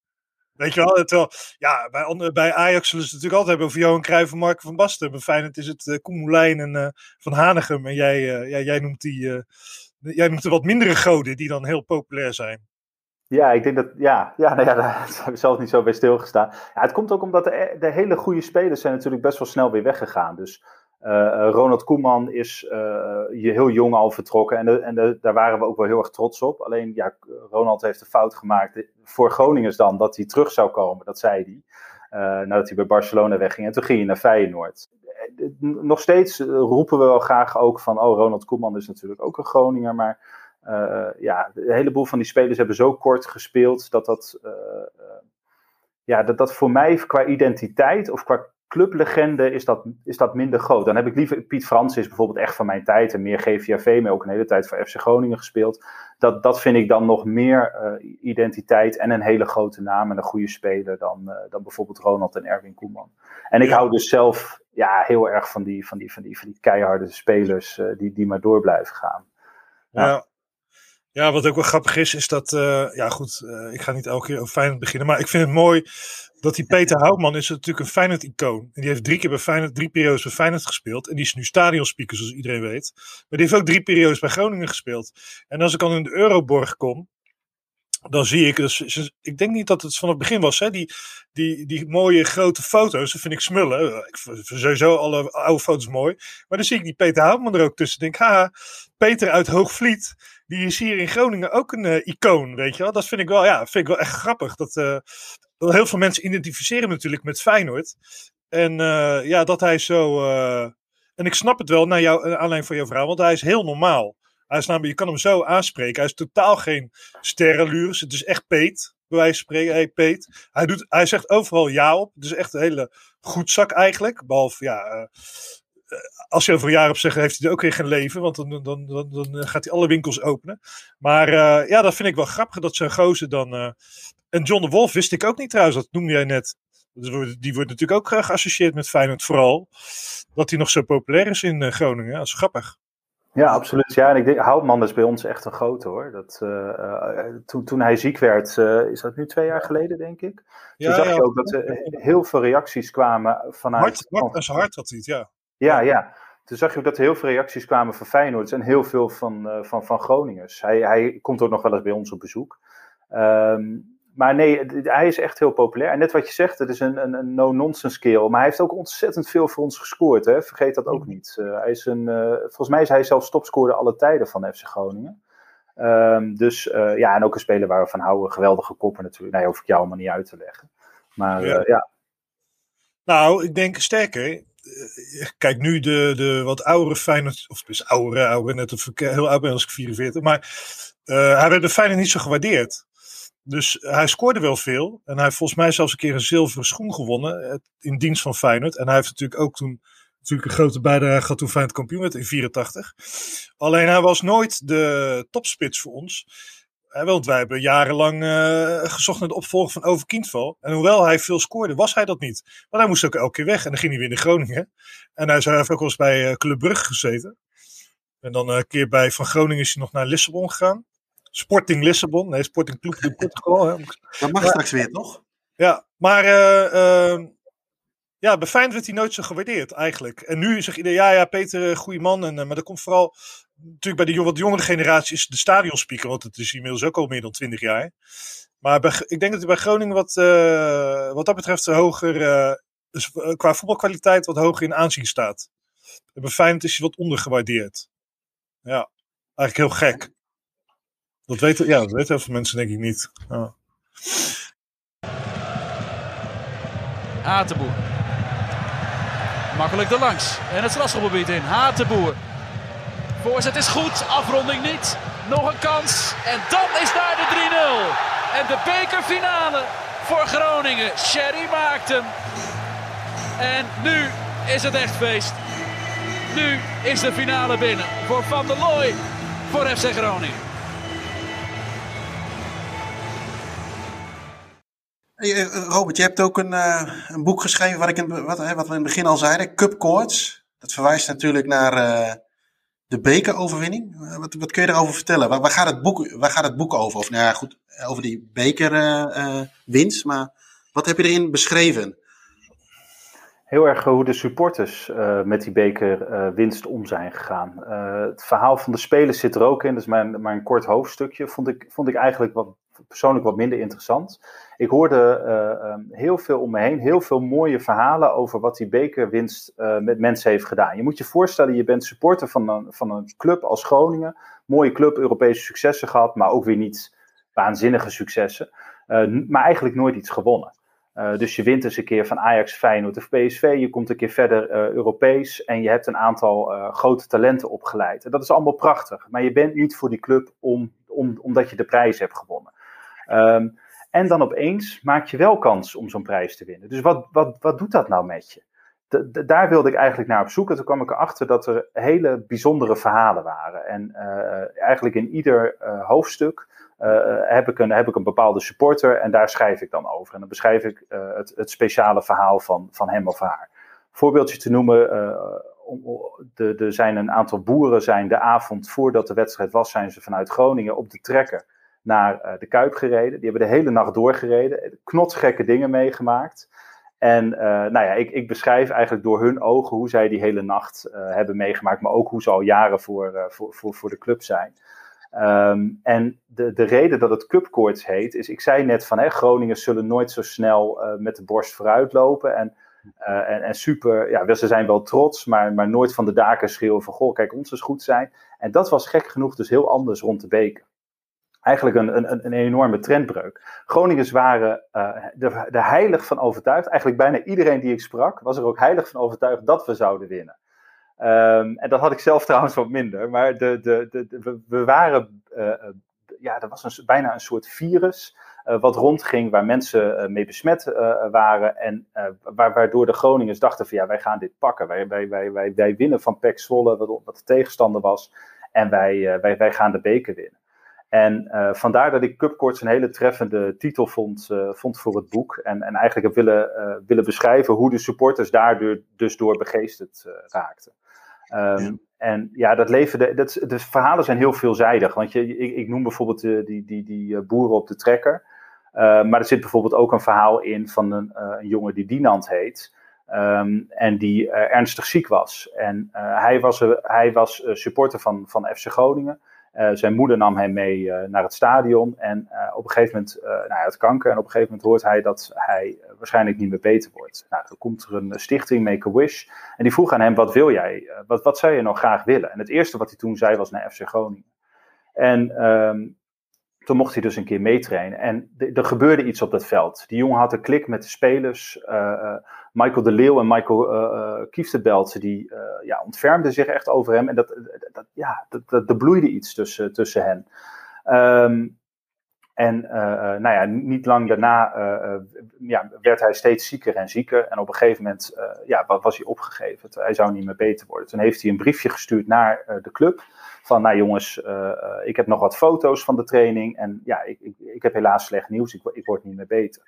Weet je wel, het ja, bij, bij Ajax zullen ze het natuurlijk altijd hebben over Johan Cruijff en Mark van Basten. Bij Feyenoord is het uh, en uh, Van Hanegem. En jij, uh, ja, jij, noemt die, jij noemt de wat mindere goden die dan heel populair zijn. Ja, ik denk dat, ja, ja, nou ja <laughs> daar heb ik zelf niet zo bij stilgestaan. Ja, het komt ook omdat de, de hele goede spelers zijn natuurlijk best wel snel weer weggegaan. Dus uh, Ronald Koeman is uh, heel jong al vertrokken en, en daar waren we ook wel heel erg trots op. Alleen, ja, Ronald heeft de fout gemaakt voor Groningers dan dat hij terug zou komen, dat zei hij. Uh, nadat hij bij Barcelona wegging en toen ging hij naar Feyenoord. Nog steeds roepen we wel graag ook van, oh, Ronald Koeman is natuurlijk ook een Groninger, maar ja, een heleboel van die spelers hebben zo kort gespeeld dat dat, ja, dat, dat voor mij qua identiteit of qua clublegende is dat, is dat minder groot. Dan heb ik liever Piet Frans is bijvoorbeeld echt van mijn tijd en meer GVAV, maar ook een hele tijd voor FC Groningen gespeeld. Dat, dat vind ik dan nog meer uh, identiteit en een hele grote naam en een goede speler dan, uh, dan bijvoorbeeld Ronald en Erwin Koeman. En ik hou dus zelf ja, heel erg van die, van die, van die, van die keiharde spelers uh, die, die maar door blijven gaan. Ja. ja. Ja, wat ook wel grappig is, is dat, ja goed, ik ga niet elke keer over Feyenoord beginnen, maar ik vind het mooi dat die Peter Houtman is natuurlijk een Feyenoord-icoon. En die heeft drie keer bij Feyenoord, drie periodes bij Feyenoord gespeeld. En die is nu stadionspeaker, zoals iedereen weet. Maar die heeft ook drie periodes bij Groningen gespeeld. En als ik dan in de Euroborg kom, dan zie ik, dus, ik denk niet dat het van het begin was, hè, die, die, die mooie grote foto's, dat vind ik smullen. Ik vind sowieso alle oude foto's mooi. Maar dan zie ik die Peter Houtman er ook tussen. Denk, ha, Peter uit Hoogvliet, die is hier in Groningen ook een uh, icoon, weet je wel. Dat vind ik wel, ja, vind ik wel echt grappig. Dat, uh, heel veel mensen identificeren natuurlijk met Feyenoord. En uh, ja, dat hij zo. En ik snap het wel naar jou, aanleiding van jouw verhaal, want hij is heel normaal. Hij is namelijk, je kan hem zo aanspreken. Hij is totaal geen sterrenlures. Het is echt Peet, bij wijze van spreken. Hey Peet. Hij, doet, hij zegt overal ja op. Het is echt een hele goed zak eigenlijk. Behalve, ja, als je over een jaar op zegt, heeft hij er ook weer geen leven. Want dan, dan, dan, dan gaat hij alle winkels openen. Maar uh, ja, dat vind ik wel grappig dat zo'n gozer dan. Uh, en John de Wolf wist ik ook niet trouwens, dat noemde jij net. Die wordt natuurlijk ook geassocieerd met Feyenoord. Vooral dat hij nog zo populair is in Groningen. Dat is grappig. Ja, absoluut. Ja, en ik denk, Houtman is bij ons echt een grote hoor. Dat, toen, toen hij ziek werd, is dat nu twee jaar geleden, denk ik. Toen ja, zag ja, je ook dat er heel veel reacties kwamen vanuit. Hart, hart, zijn hart had hij, ja. Ja, ja. toen zag je ook dat er heel veel reacties kwamen van Feyenoord en heel veel van, uh, van, van Groningers. Hij, hij komt ook nog wel eens bij ons op bezoek. Um, maar nee, hij is echt heel populair. En net wat je zegt, het is een, een, een no-nonsense kerel. Maar hij heeft ook ontzettend veel voor ons gescoord. Hè? Vergeet dat ook niet. Uh, hij is een, uh, volgens mij is hij zelfs topscorer alle tijden van FC Groningen. Um, dus uh, ja, en ook een speler waar we van houden. Geweldige koppen natuurlijk. Nee, hoef ik jou allemaal niet uit te leggen. Maar ja. ja. Nou, ik denk sterker. Kijk, nu de, de wat oudere Feyenoord, of dus oudere, oudere, net ik heel oud ben als ik 44. Maar hij werd de Feyenoord niet zo gewaardeerd. Dus hij scoorde wel veel. En hij heeft volgens mij zelfs een keer een zilveren schoen gewonnen. In dienst van Feyenoord. En hij heeft natuurlijk ook toen natuurlijk een grote bijdrage gehad toen Feyenoord kampioen werd in 84. Alleen hij was nooit de topspits voor ons. Want wij hebben jarenlang uh, gezocht naar de opvolger van Over Kindval. En hoewel hij veel scoorde, was hij dat niet. Want hij moest ook elke keer weg. En dan ging hij weer naar Groningen. En hij heeft ook wel eens bij uh, Club Brugge gezeten. En dan een keer bij Van Groningen is hij nog naar Lissabon gegaan. Sporting Lissabon. Nee, Sporting Club de Portugal. Hè. Dat mag straks weer, toch? Ja, maar uh, uh, ja, bij Feyenoord werd hij nooit zo gewaardeerd eigenlijk. En nu zegt iedereen, ja, ja, Peter, goede man. En, uh, maar dat komt vooral, natuurlijk bij de wat jongere generatie is de stadionspeaker. Want het is inmiddels ook al meer dan twintig jaar. Maar ik denk dat hij bij Groningen wat, wat dat betreft hoger, dus, qua voetbalkwaliteit wat hoger in aanzien staat. En bij Feyenoord is hij wat ondergewaardeerd. Ja, eigenlijk heel gek. Dat weten, ja, dat weten heel veel mensen denk ik niet. Ja. Makkelijk erlangs. En het strafschopgebied in. Hatenboer. Voorzet is goed. Afronding niet. Nog een kans. En dan is daar de 3-0. En de bekerfinale voor Groningen. Sherry maakt hem. En nu is het echt feest. Nu is de finale binnen voor Van der Looy voor FC Groningen. Hey, Robert, je hebt ook een, uh, een boek geschreven wat, ik in, wat, wat, we in het begin al zeiden, Cup Courts. Dat verwijst natuurlijk naar uh, de bekeroverwinning. Uh, wat, wat kun je erover vertellen? Waar, gaat het boek, waar gaat het boek over? Of nou ja, goed, over die bekerwinst, maar wat heb je erin beschreven? Heel erg hoe de supporters met die bekerwinst om zijn gegaan. het verhaal van de spelers zit er ook in, maar, maar een kort hoofdstukje. Vond ik, vond ik eigenlijk wat, persoonlijk wat minder interessant. Ik hoorde uh, um, heel veel om me heen, heel veel mooie verhalen over wat die bekerwinst uh, met mensen heeft gedaan. Je moet je voorstellen, je bent supporter van een, van een club als Groningen. Mooie club, Europese successen gehad, maar ook weer niet waanzinnige successen. Uh, maar eigenlijk nooit iets gewonnen. dus je wint eens een keer van Ajax, Feyenoord of PSV. Je komt een keer verder Europees en je hebt een aantal grote talenten opgeleid. En dat is allemaal prachtig. Maar je bent niet voor die club om, om, omdat je de prijs hebt gewonnen. Um, en dan opeens maak je wel kans om zo'n prijs te winnen. Dus wat, wat, wat doet dat nou met je? Daar wilde ik eigenlijk naar op zoek. En toen kwam ik erachter dat er hele bijzondere verhalen waren. En uh, eigenlijk in ieder uh, hoofdstuk uh, heb, ik een, heb ik een bepaalde supporter en daar schrijf ik dan over. En dan beschrijf ik het, het speciale verhaal van, van hem of haar. Voorbeeldje te noemen, er zijn een aantal boeren zijn de avond voordat de wedstrijd was, zijn ze vanuit Groningen op de trekker naar uh, de Kuip gereden. Die hebben de hele nacht doorgereden. Knotsgekke dingen meegemaakt. En uh, nou ja, ik, ik, beschrijf eigenlijk door hun ogen hoe zij die hele nacht uh, hebben meegemaakt. Maar ook hoe ze al jaren voor, voor, voor, voor de club zijn. Um, en de, de reden dat het Cupkoorts heet, is, ik zei net van hè, Groningen zullen nooit zo snel met de borst vooruit lopen. En, en, en, super, ja, ze zijn wel trots, maar, maar nooit van de daken schreeuwen van goh, kijk, ons is goed zijn. En dat was gek genoeg dus heel anders rond de beker eigenlijk een, een, een enorme trendbreuk. Groningers waren uh, er, er heilig van overtuigd. Eigenlijk bijna iedereen die ik sprak, was er ook heilig van overtuigd dat we zouden winnen. Um, en dat had ik zelf <laughs> trouwens wat minder. Maar de, de, de, we, waren, uh, ja, er was een, bijna een soort virus. Wat rondging waar mensen mee besmet waren. En waardoor de Groningers dachten van ja, wij gaan dit pakken. Wij, wij, wij, wij, winnen van PEC Zwolle, wat, wat de tegenstander was. En wij, wij, wij gaan de beker winnen. En uh, vandaar dat ik Cupcourts een hele treffende titel vond, uh, vond voor het boek. En, en eigenlijk heb willen, uh, willen beschrijven hoe de supporters daardoor dus door begeesterd raakten. Um, ja. En ja, dat leven, de, dat, de verhalen zijn heel veelzijdig. Want je, ik, ik noem bijvoorbeeld die, die, die, die boeren op de trekker. maar er zit bijvoorbeeld ook een verhaal in van een, een jongen die Dinant heet. Ehm, en die ernstig ziek was. En hij was, hij was supporter van, van FC Groningen. Zijn moeder nam hem mee naar het stadion. En op een gegeven moment, nou, hij had kanker. En op een gegeven moment hoort hij dat hij waarschijnlijk niet meer beter wordt. Nou, dan komt er een stichting, Make-A-Wish. En die vroeg aan hem, wat wil jij? wat, wat zou je nog graag willen? En het eerste wat hij toen zei was naar FC Groningen. En um, toen mocht hij dus een keer meetrainen. En er gebeurde iets op dat veld. Die jongen had een klik met de spelers. Uh, Michael de Leeuw en Michael uh, Kieftenbelt, die ja, ontfermden zich echt over hem. En dat, dat, ja, dat, dat, er bloeide iets tussen, tussen hen. Um, en nou ja, niet lang daarna ja, werd hij steeds zieker en zieker. En op een gegeven moment ja, was hij opgegeven. Hij zou niet meer beter worden. Toen heeft hij een briefje gestuurd naar de club van, nou jongens, ik heb nog wat foto's van de training en ja, ik, ik, ik heb helaas slecht nieuws, ik, ik word niet meer beter.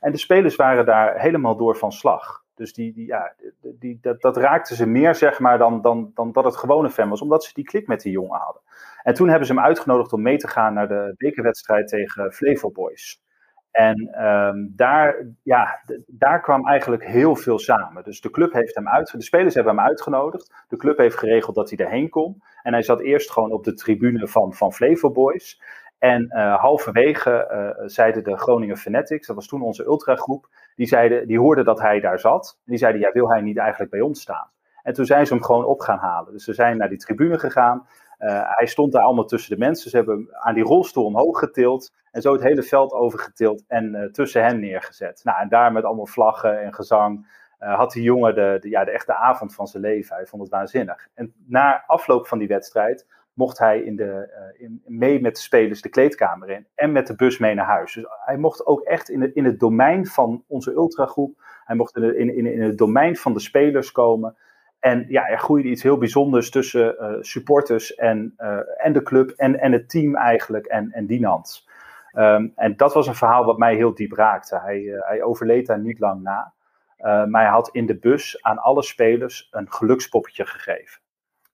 En de spelers waren daar helemaal door van slag. Dus die, die, ja, die, dat, raakte ze meer, zeg maar, dan, dan, dan dat het gewone fan was, omdat ze die klik met die jongen hadden. En toen hebben ze hem uitgenodigd om mee te gaan naar de bekerwedstrijd tegen Flevo Boys. En um, daar, ja, daar kwam eigenlijk heel veel samen. Dus de club heeft hem uit, de spelers hebben hem uitgenodigd. De club heeft geregeld dat hij erheen kon. En hij zat eerst gewoon op de tribune van, van Flevo Boys. En uh, halverwege uh, zeiden de Groningen Fanatics, dat was toen onze ultragroep, die, zeiden, die hoorden dat hij daar zat. En die zeiden, ja, wil hij niet eigenlijk bij ons staan? En toen zijn ze hem gewoon op gaan halen. Dus ze zijn naar die tribune gegaan. Uh, hij stond daar allemaal tussen de mensen. Ze hebben hem aan die rolstoel omhoog getild. En zo het hele veld overgetild en tussen hen neergezet. Nou, en daar met allemaal vlaggen en gezang had die jongen de, ja, de echte avond van zijn leven. Hij vond het waanzinnig. En na afloop van die wedstrijd mocht hij in de, in, mee met de spelers de kleedkamer in. En met de bus mee naar huis. Dus hij mocht ook echt in het, in het domein van onze ultragroep. Hij mocht in, in, in, het domein van de spelers komen. En ja, er groeide iets heel bijzonders tussen uh, supporters en, uh, en de club en, en het team eigenlijk en, en Dinant. Um, en dat was een verhaal wat mij heel diep raakte. Hij, hij overleed daar niet lang na. maar hij had in de bus aan alle spelers een gelukspoppetje gegeven.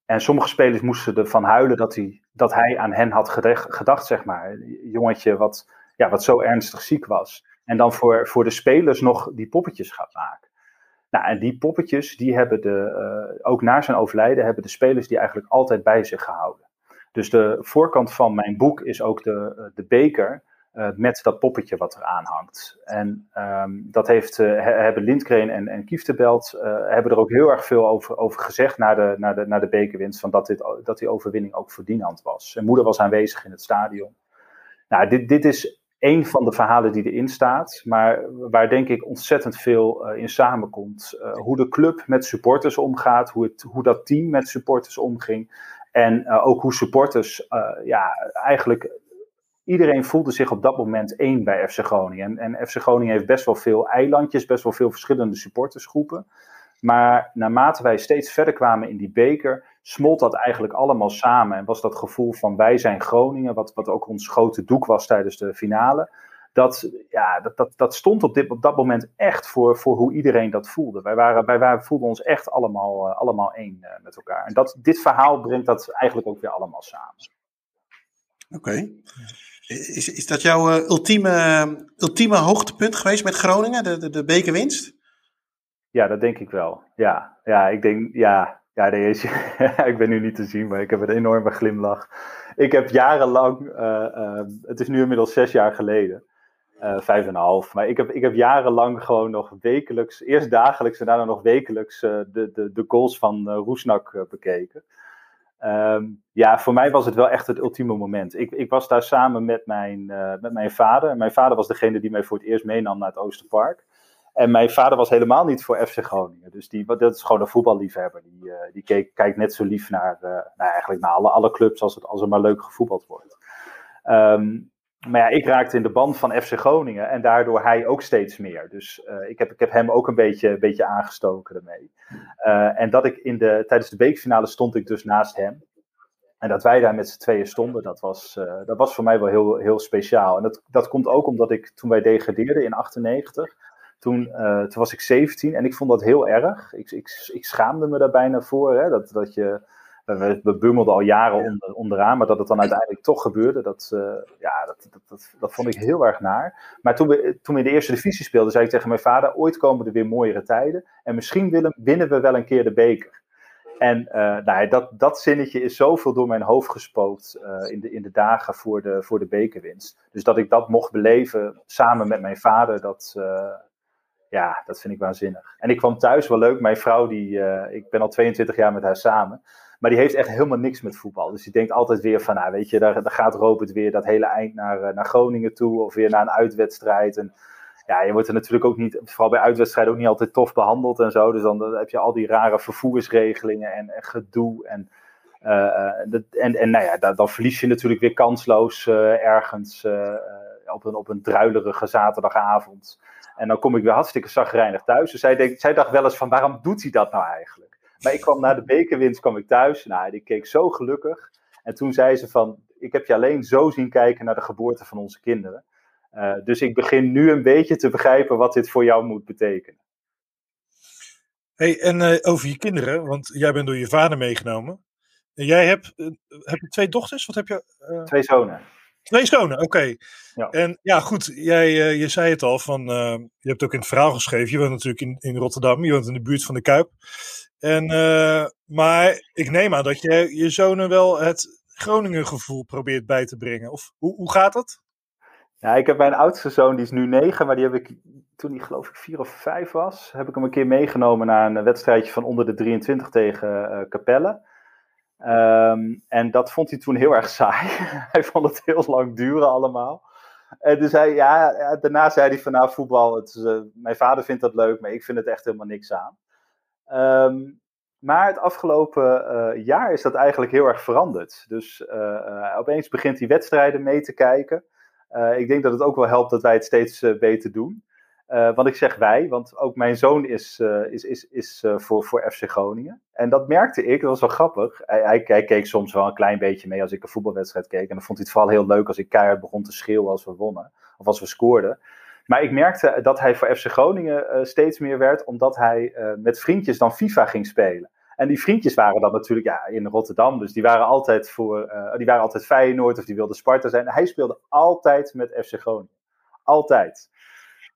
En sommige spelers moesten ervan huilen dat hij, dat hij aan hen had gedacht, zeg maar. Een jongetje wat, ja, wat zo ernstig ziek was. En dan voor, voor de spelers nog die poppetjes gaat maken. Nou, en die poppetjes, die hebben de, uh, ook na zijn overlijden, hebben de spelers die eigenlijk altijd bij zich gehouden. Dus de voorkant van mijn boek is ook de, uh, de beker uh, met dat poppetje wat eraan hangt. En um, dat heeft, hebben Lindgren en, en Kieftebelt hebben er ook heel erg veel over, over gezegd na de, na, de, na de bekerwinst, van dat, dit, dat die overwinning ook verdienend was. Zijn moeder was aanwezig in het stadion. Nou, dit, dit is een van de verhalen die erin staat, maar waar denk ik ontzettend veel in samenkomt. Hoe de club met supporters omgaat, hoe, het, hoe dat team met supporters omging. En ook hoe supporters, ja, eigenlijk iedereen voelde zich op dat moment één bij FC Groningen. En, en FC Groningen heeft best wel veel eilandjes, best wel veel verschillende supportersgroepen. Maar naarmate wij steeds verder kwamen in die beker, smolt dat eigenlijk allemaal samen. En was dat gevoel van wij zijn Groningen, wat, wat ook ons grote doek was tijdens de finale. Dat, ja, dat, dat, dat stond op, dit, op dat moment echt voor, voor hoe iedereen dat voelde. Wij, waren, wij voelden ons echt allemaal, uh, allemaal één uh, met elkaar. En dat, dit verhaal brengt dat eigenlijk ook weer allemaal samen. Oké. Is, is dat jouw uh, ultieme, ultieme hoogtepunt geweest met Groningen, de, de, bekerwinst? Ja, dat denk ik wel. Ja, ja ik denk, ja, ja, nee, <laughs> ik ben nu niet te zien, maar ik heb een enorme glimlach. Ik heb jarenlang, uh, uh, het is nu inmiddels zes jaar geleden, vijf en een half, maar ik heb, ik heb jarenlang gewoon nog wekelijks, eerst dagelijks en daarna nog wekelijks de, de, de goals van Roesnak bekeken. Um, ja, voor mij was het wel echt het ultieme moment. Ik, ik was daar samen met mijn, met mijn vader. Mijn vader was degene die mij voor het eerst meenam naar het Oosterpark. En mijn vader was helemaal niet voor FC Groningen. Dus die, dat is gewoon een voetballiefhebber. Die, uh, die kijkt net zo lief naar, uh, nou eigenlijk naar alle, alle clubs als, het, als er maar leuk gevoetbald wordt. Um, maar ja, ik raakte in de band van FC Groningen en daardoor hij ook steeds meer. Dus uh, ik, heb, ik heb hem ook een beetje, een beetje aangestoken ermee. en dat ik in de, tijdens de beekfinale stond ik dus naast hem. En dat wij daar met z'n tweeën stonden, dat was, dat was voor mij wel heel, heel speciaal. En dat, dat komt ook omdat ik toen wij degradeerden in 98 toen, toen was ik 17 en ik vond dat heel erg. Ik, ik, ik schaamde me daar bijna voor. Hè, dat, dat je, we, we bummelden al jaren onder, onderaan, maar dat het dan uiteindelijk toch gebeurde, dat, uh, ja, dat, dat, dat, dat, vond ik heel erg naar. Maar toen we, toen we in de eerste divisie speelden, zei ik tegen mijn vader, ooit komen er weer mooiere tijden en misschien willen, winnen we wel een keer de beker. En uh, nou, dat, dat zinnetje is zoveel door mijn hoofd gespookt uh, in, de, in de dagen voor de, voor de bekerwinst. Dus dat ik dat mocht beleven samen met mijn vader, dat, uh, ja, dat vind ik waanzinnig. En ik kwam thuis, wel leuk, mijn vrouw, die, ik ben al 22 jaar met haar samen. Maar die heeft echt helemaal niks met voetbal. Dus die denkt altijd weer van, nou weet je, daar, daar gaat Robert weer dat hele eind naar, naar Groningen toe. Of weer naar een uitwedstrijd. En ja, je wordt er natuurlijk ook niet, vooral bij uitwedstrijden, ook niet altijd tof behandeld en zo. Dus dan, heb je al die rare vervoersregelingen en, gedoe. En, uh, dat, en, en nou ja, dan, verlies je natuurlijk weer kansloos ergens op, een, op een druilerige zaterdagavond. En dan kom ik weer hartstikke zagrijnig thuis. Dus zij dacht wel eens van, waarom doet hij dat nou eigenlijk? Maar ik kwam na de bekerwinst kwam ik thuis. Nou, die keek zo gelukkig. En toen zei ze van, ik heb je alleen zo zien kijken naar de geboorte van onze kinderen. Uh, dus ik begin nu een beetje te begrijpen wat dit voor jou moet betekenen. Hey, en uh, over je kinderen, want jij bent door je vader meegenomen. En jij hebt, uh, heb je twee dochters? Wat heb je? Twee zonen. Twee zonen, oké. Okay. Ja. En ja, goed, jij, je zei het al, van, je hebt ook in het verhaal geschreven. Je woont natuurlijk in, in Rotterdam, je woont in de buurt van de Kuip. En, maar ik neem aan dat je je zonen wel het Groningen gevoel probeert bij te brengen. Of hoe, hoe gaat dat? Ja, ik heb mijn oudste zoon, die is nu negen, maar die heb ik toen hij geloof ik vier of vijf was, heb ik hem een keer meegenomen naar een wedstrijdje van onder de 23 tegen Capelle. Um, en dat vond hij toen heel erg saai. <laughs> hij vond het heel lang duren allemaal. En dus hij, ja, daarna zei hij van nou voetbal, het uh, mijn vader vindt dat leuk, maar ik vind het echt helemaal niks aan. Um, maar het afgelopen uh, jaar is dat eigenlijk heel erg veranderd. Dus opeens begint hij wedstrijden mee te kijken. Uh, ik denk dat het ook wel helpt dat wij het steeds uh, beter doen. Uh, want ik zeg wij, want ook mijn zoon is, is, is, is voor, voor FC Groningen. En dat merkte ik, dat was wel grappig. Hij, hij, keek soms wel een klein beetje mee als ik een voetbalwedstrijd keek. En dan vond hij het vooral heel leuk als ik keihard begon te schreeuwen als we wonnen. Of als we scoorden. Maar ik merkte dat hij voor FC Groningen steeds meer werd, omdat hij met vriendjes dan FIFA ging spelen. En die vriendjes waren dan natuurlijk ja, in Rotterdam. Dus die waren altijd voor die waren altijd Feyenoord of die wilden Sparta zijn. Hij speelde altijd met FC Groningen. Altijd.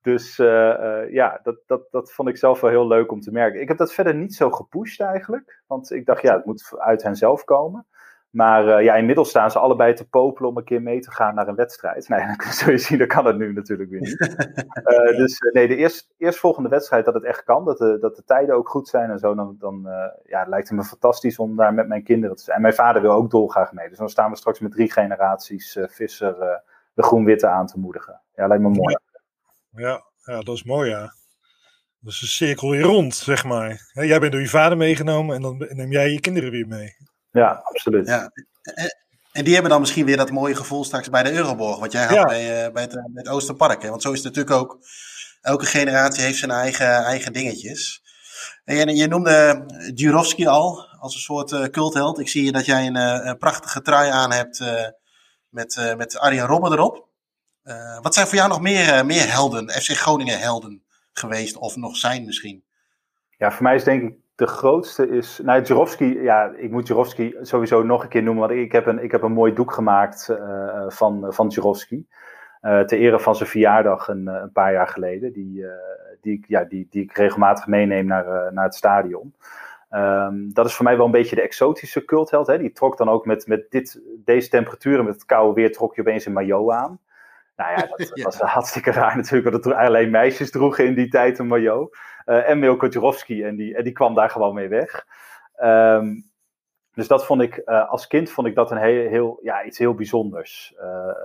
Dus uh, uh, ja, dat, dat, dat vond ik zelf wel heel leuk om te merken. Ik heb dat verder niet zo gepusht eigenlijk. Want ik dacht, ja, het moet uit hen zelf komen. Maar uh, ja, inmiddels staan ze allebei te popelen om een keer mee te gaan naar een wedstrijd. <laughs> Nee, dan zul je zien, dat kan het nu natuurlijk weer niet. uh, <laughs> dus nee, de eerst, eerstvolgende wedstrijd dat het echt kan, dat de, dat de tijden ook goed zijn en zo, dan, dan ja, lijkt het me fantastisch om daar met mijn kinderen te zijn. En mijn vader wil ook dolgraag mee. Dus dan staan we straks met drie generaties Visser de groen-witte aan te moedigen. Ja, lijkt me mooi. Ja, ja, ja dat is mooi, ja. Dat is een cirkel weer rond, zeg maar. Jij bent door je vader meegenomen en dan neem jij je kinderen weer mee. Ja, absoluut. Ja. En die hebben dan misschien weer dat mooie gevoel straks bij de Euroborg, wat jij had ja. bij, uh, bij, het, bij het Oosterpark. Hè? Want zo is het natuurlijk ook, elke generatie heeft zijn eigen, eigen dingetjes. En je noemde Jurovski al als een soort uh, cultheld. Ik zie dat jij een, een prachtige trui aan hebt uh, met, met Arjen Robben erop. Wat zijn voor jou nog meer, meer helden, FC Groningen helden geweest of nog zijn misschien? Ja, voor mij is denk ik de grootste is. Nou, Jurovski, ja, ik moet Jurovski sowieso nog een keer noemen. Want ik heb een, ik heb een mooi doek gemaakt uh, van, van Jurovski. Ter ere van zijn verjaardag een, een paar jaar geleden. Die, die, ja, die, die ik regelmatig meeneem naar, naar het stadion. Um, dat is voor mij wel een beetje de exotische cultheld. Hè? Die trok dan ook met, met dit, deze temperaturen, met het koude weer, trok je opeens een maillot aan. Nou ja, dat <laughs> ja. was hartstikke raar natuurlijk, want het alleen meisjes droegen in die tijd een maillot. Uh, en Milko Jurovski, en die, en die kwam daar gewoon mee weg. Um, dus dat vond ik, uh, als kind vond ik dat een heel, heel, ja, iets heel bijzonders. Uh,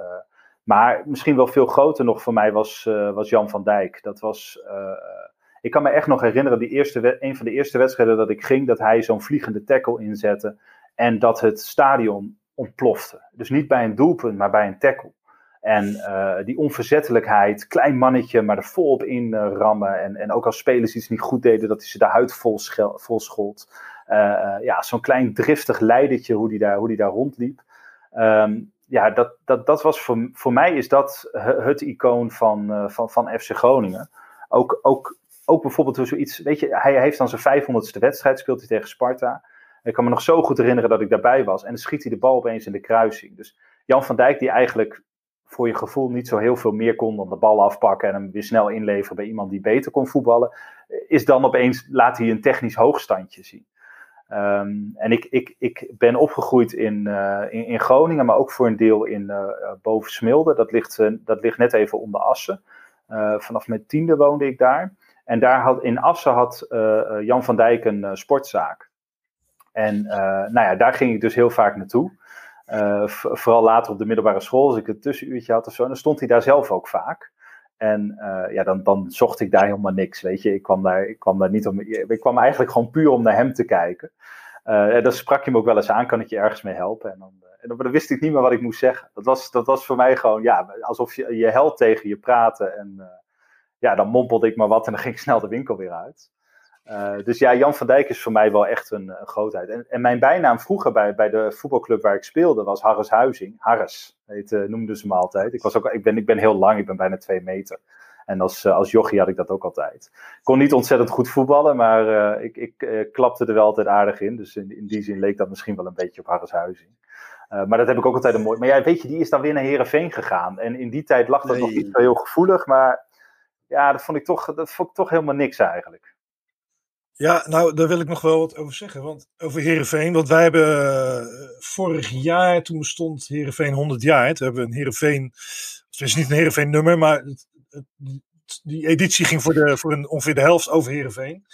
maar misschien wel veel groter nog voor mij was, was Jan van Dijk. Dat was, ik kan me echt nog herinneren, die eerste, een van de eerste wedstrijden dat ik ging, dat hij zo'n vliegende tackle inzette. En dat het stadion ontplofte. Dus niet bij een doelpunt, maar bij een tackle. En uh, die onverzettelijkheid, klein mannetje, maar er volop in uh, rammen. En, en ook als spelers iets niet goed deden, dat hij ze de huid vol, schold. Uh, ja, zo'n klein driftig leidertje, hoe die daar, hoe die daar rondliep. Um, ja, dat, dat, dat was voor, voor mij is dat het icoon van, van, van FC Groningen. Ook, ook, ook bijvoorbeeld zoiets, weet je, hij heeft dan zijn 500ste wedstrijd, speelt hij tegen Sparta. Ik kan me nog zo goed herinneren dat ik daarbij was. En dan schiet hij de bal opeens in de kruising. Dus Jan van Dijk, die eigenlijk voor je gevoel niet zo heel veel meer kon dan de bal afpakken en hem weer snel inleveren bij iemand die beter kon voetballen, is dan opeens, laat hij een technisch hoogstandje zien. Ehm, en ik, ik, ik ben opgegroeid in, uh, in, in, Groningen, maar ook voor een deel in uh, boven Smilde. Dat ligt, uh, dat ligt net even onder Assen. vanaf mijn tiende woonde ik daar. En daar had, in Assen had Jan van Dijk een sportzaak. En nou ja, daar ging ik dus heel vaak naartoe. Vooral later op de middelbare school, als ik een tussenuurtje had of zo. Dan stond hij daar zelf ook vaak. En uh, ja, dan, dan zocht ik daar helemaal niks, weet je. Ik kwam daar, ik kwam daar niet om... Ik kwam eigenlijk gewoon puur om naar hem te kijken. Uh, en dan sprak je me ook wel eens aan, kan ik je ergens mee helpen? En dan, en dan, wist ik niet meer wat ik moest zeggen. Dat was, dat was voor mij gewoon, ja, alsof je, je held tegen je praatte. En ja, dan mompelde ik maar wat en dan ging ik snel de winkel weer uit. Uh, dus ja, Jan van Dijk is voor mij wel echt een, een grootheid. En, en, mijn bijnaam vroeger bij, bij de voetbalclub waar ik speelde was Harris Huizing. Harris heet, uh, noemden ze me altijd. Ik, was ook, ik, ben, ik ben heel lang, ik ben bijna twee meter. En als, uh, als jochie had ik dat ook altijd. Ik kon niet ontzettend goed voetballen, maar ik, ik klapte er wel altijd aardig in. Dus in, in die zin leek dat misschien wel een beetje op Harris Huizing. maar dat heb ik ook altijd een mooi. Maar ja, weet je, die is dan weer naar Herenveen gegaan. En in die tijd lag dat nee. nog niet zo heel gevoelig. Maar ja, dat vond ik toch, dat vond ik toch helemaal niks eigenlijk. Ja, nou, daar wil ik nog wel wat over zeggen. Want over Herenveen. Want wij hebben uh, vorig jaar, toen bestond Herenveen 100 jaar. Toen hebben we een Herenveen. Het is niet een Herenveen nummer, maar het, die editie ging voor, de, voor een, ongeveer de helft over Herenveen.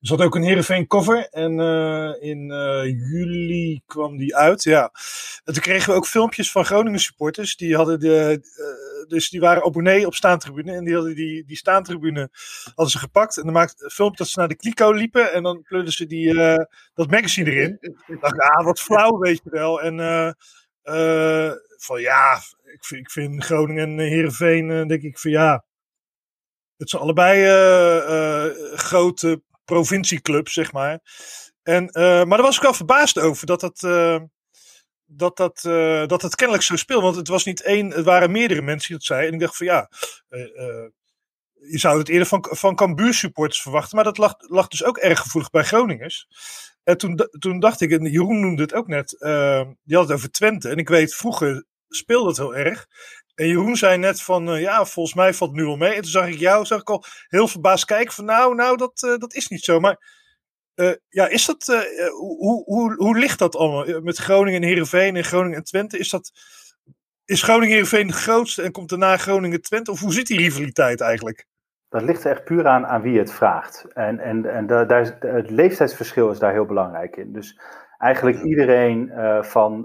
Zat ook een Herenveen cover. En uh, in uh, juli kwam die uit. Ja. En toen kregen we ook filmpjes van Groningen supporters. Die hadden de. Uh, dus die waren abonnee op staantribune. En die hadden die, die staantribune hadden ze gepakt. En dan maakte een filmpje dat ze naar de kliko liepen. En dan plugden ze die, dat magazine erin. Ik dacht, ah, wat flauw, weet je wel. En van ja, ik vind, ik vind Groningen en Herenveen, denk ik van ja. Het zijn allebei grote provincieclub, zeg maar. En, uh, maar daar was ik wel verbaasd over dat dat, uh, dat, dat, uh, dat het kennelijk zo speelt. Want het was niet één, het waren meerdere mensen die dat zeiden. En ik dacht van ja, je zou het eerder van, van Cambuur supporters verwachten. Maar dat lag, lag dus ook erg gevoelig bij Groningers. En toen, toen dacht ik, en Jeroen noemde het ook net, die had het over Twente. En ik weet, vroeger speelde het heel erg. En Jeroen zei net van, uh, ja, volgens mij valt het nu wel mee. En toen zag ik jou, zag ik al heel verbaasd kijken van, nou, nou, dat, uh, dat is niet zo. Maar uh, ja, is dat, hoe, hoe, hoe ligt dat allemaal? Met Groningen en Heerenveen en Groningen en Twente, is dat, is Groningen Heerenveen de grootste en komt daarna Groningen Twente? Of hoe zit die rivaliteit eigenlijk? Dat ligt er echt puur aan aan wie het vraagt. En, en, en daar is, het leeftijdsverschil is daar heel belangrijk in. Dus eigenlijk iedereen van,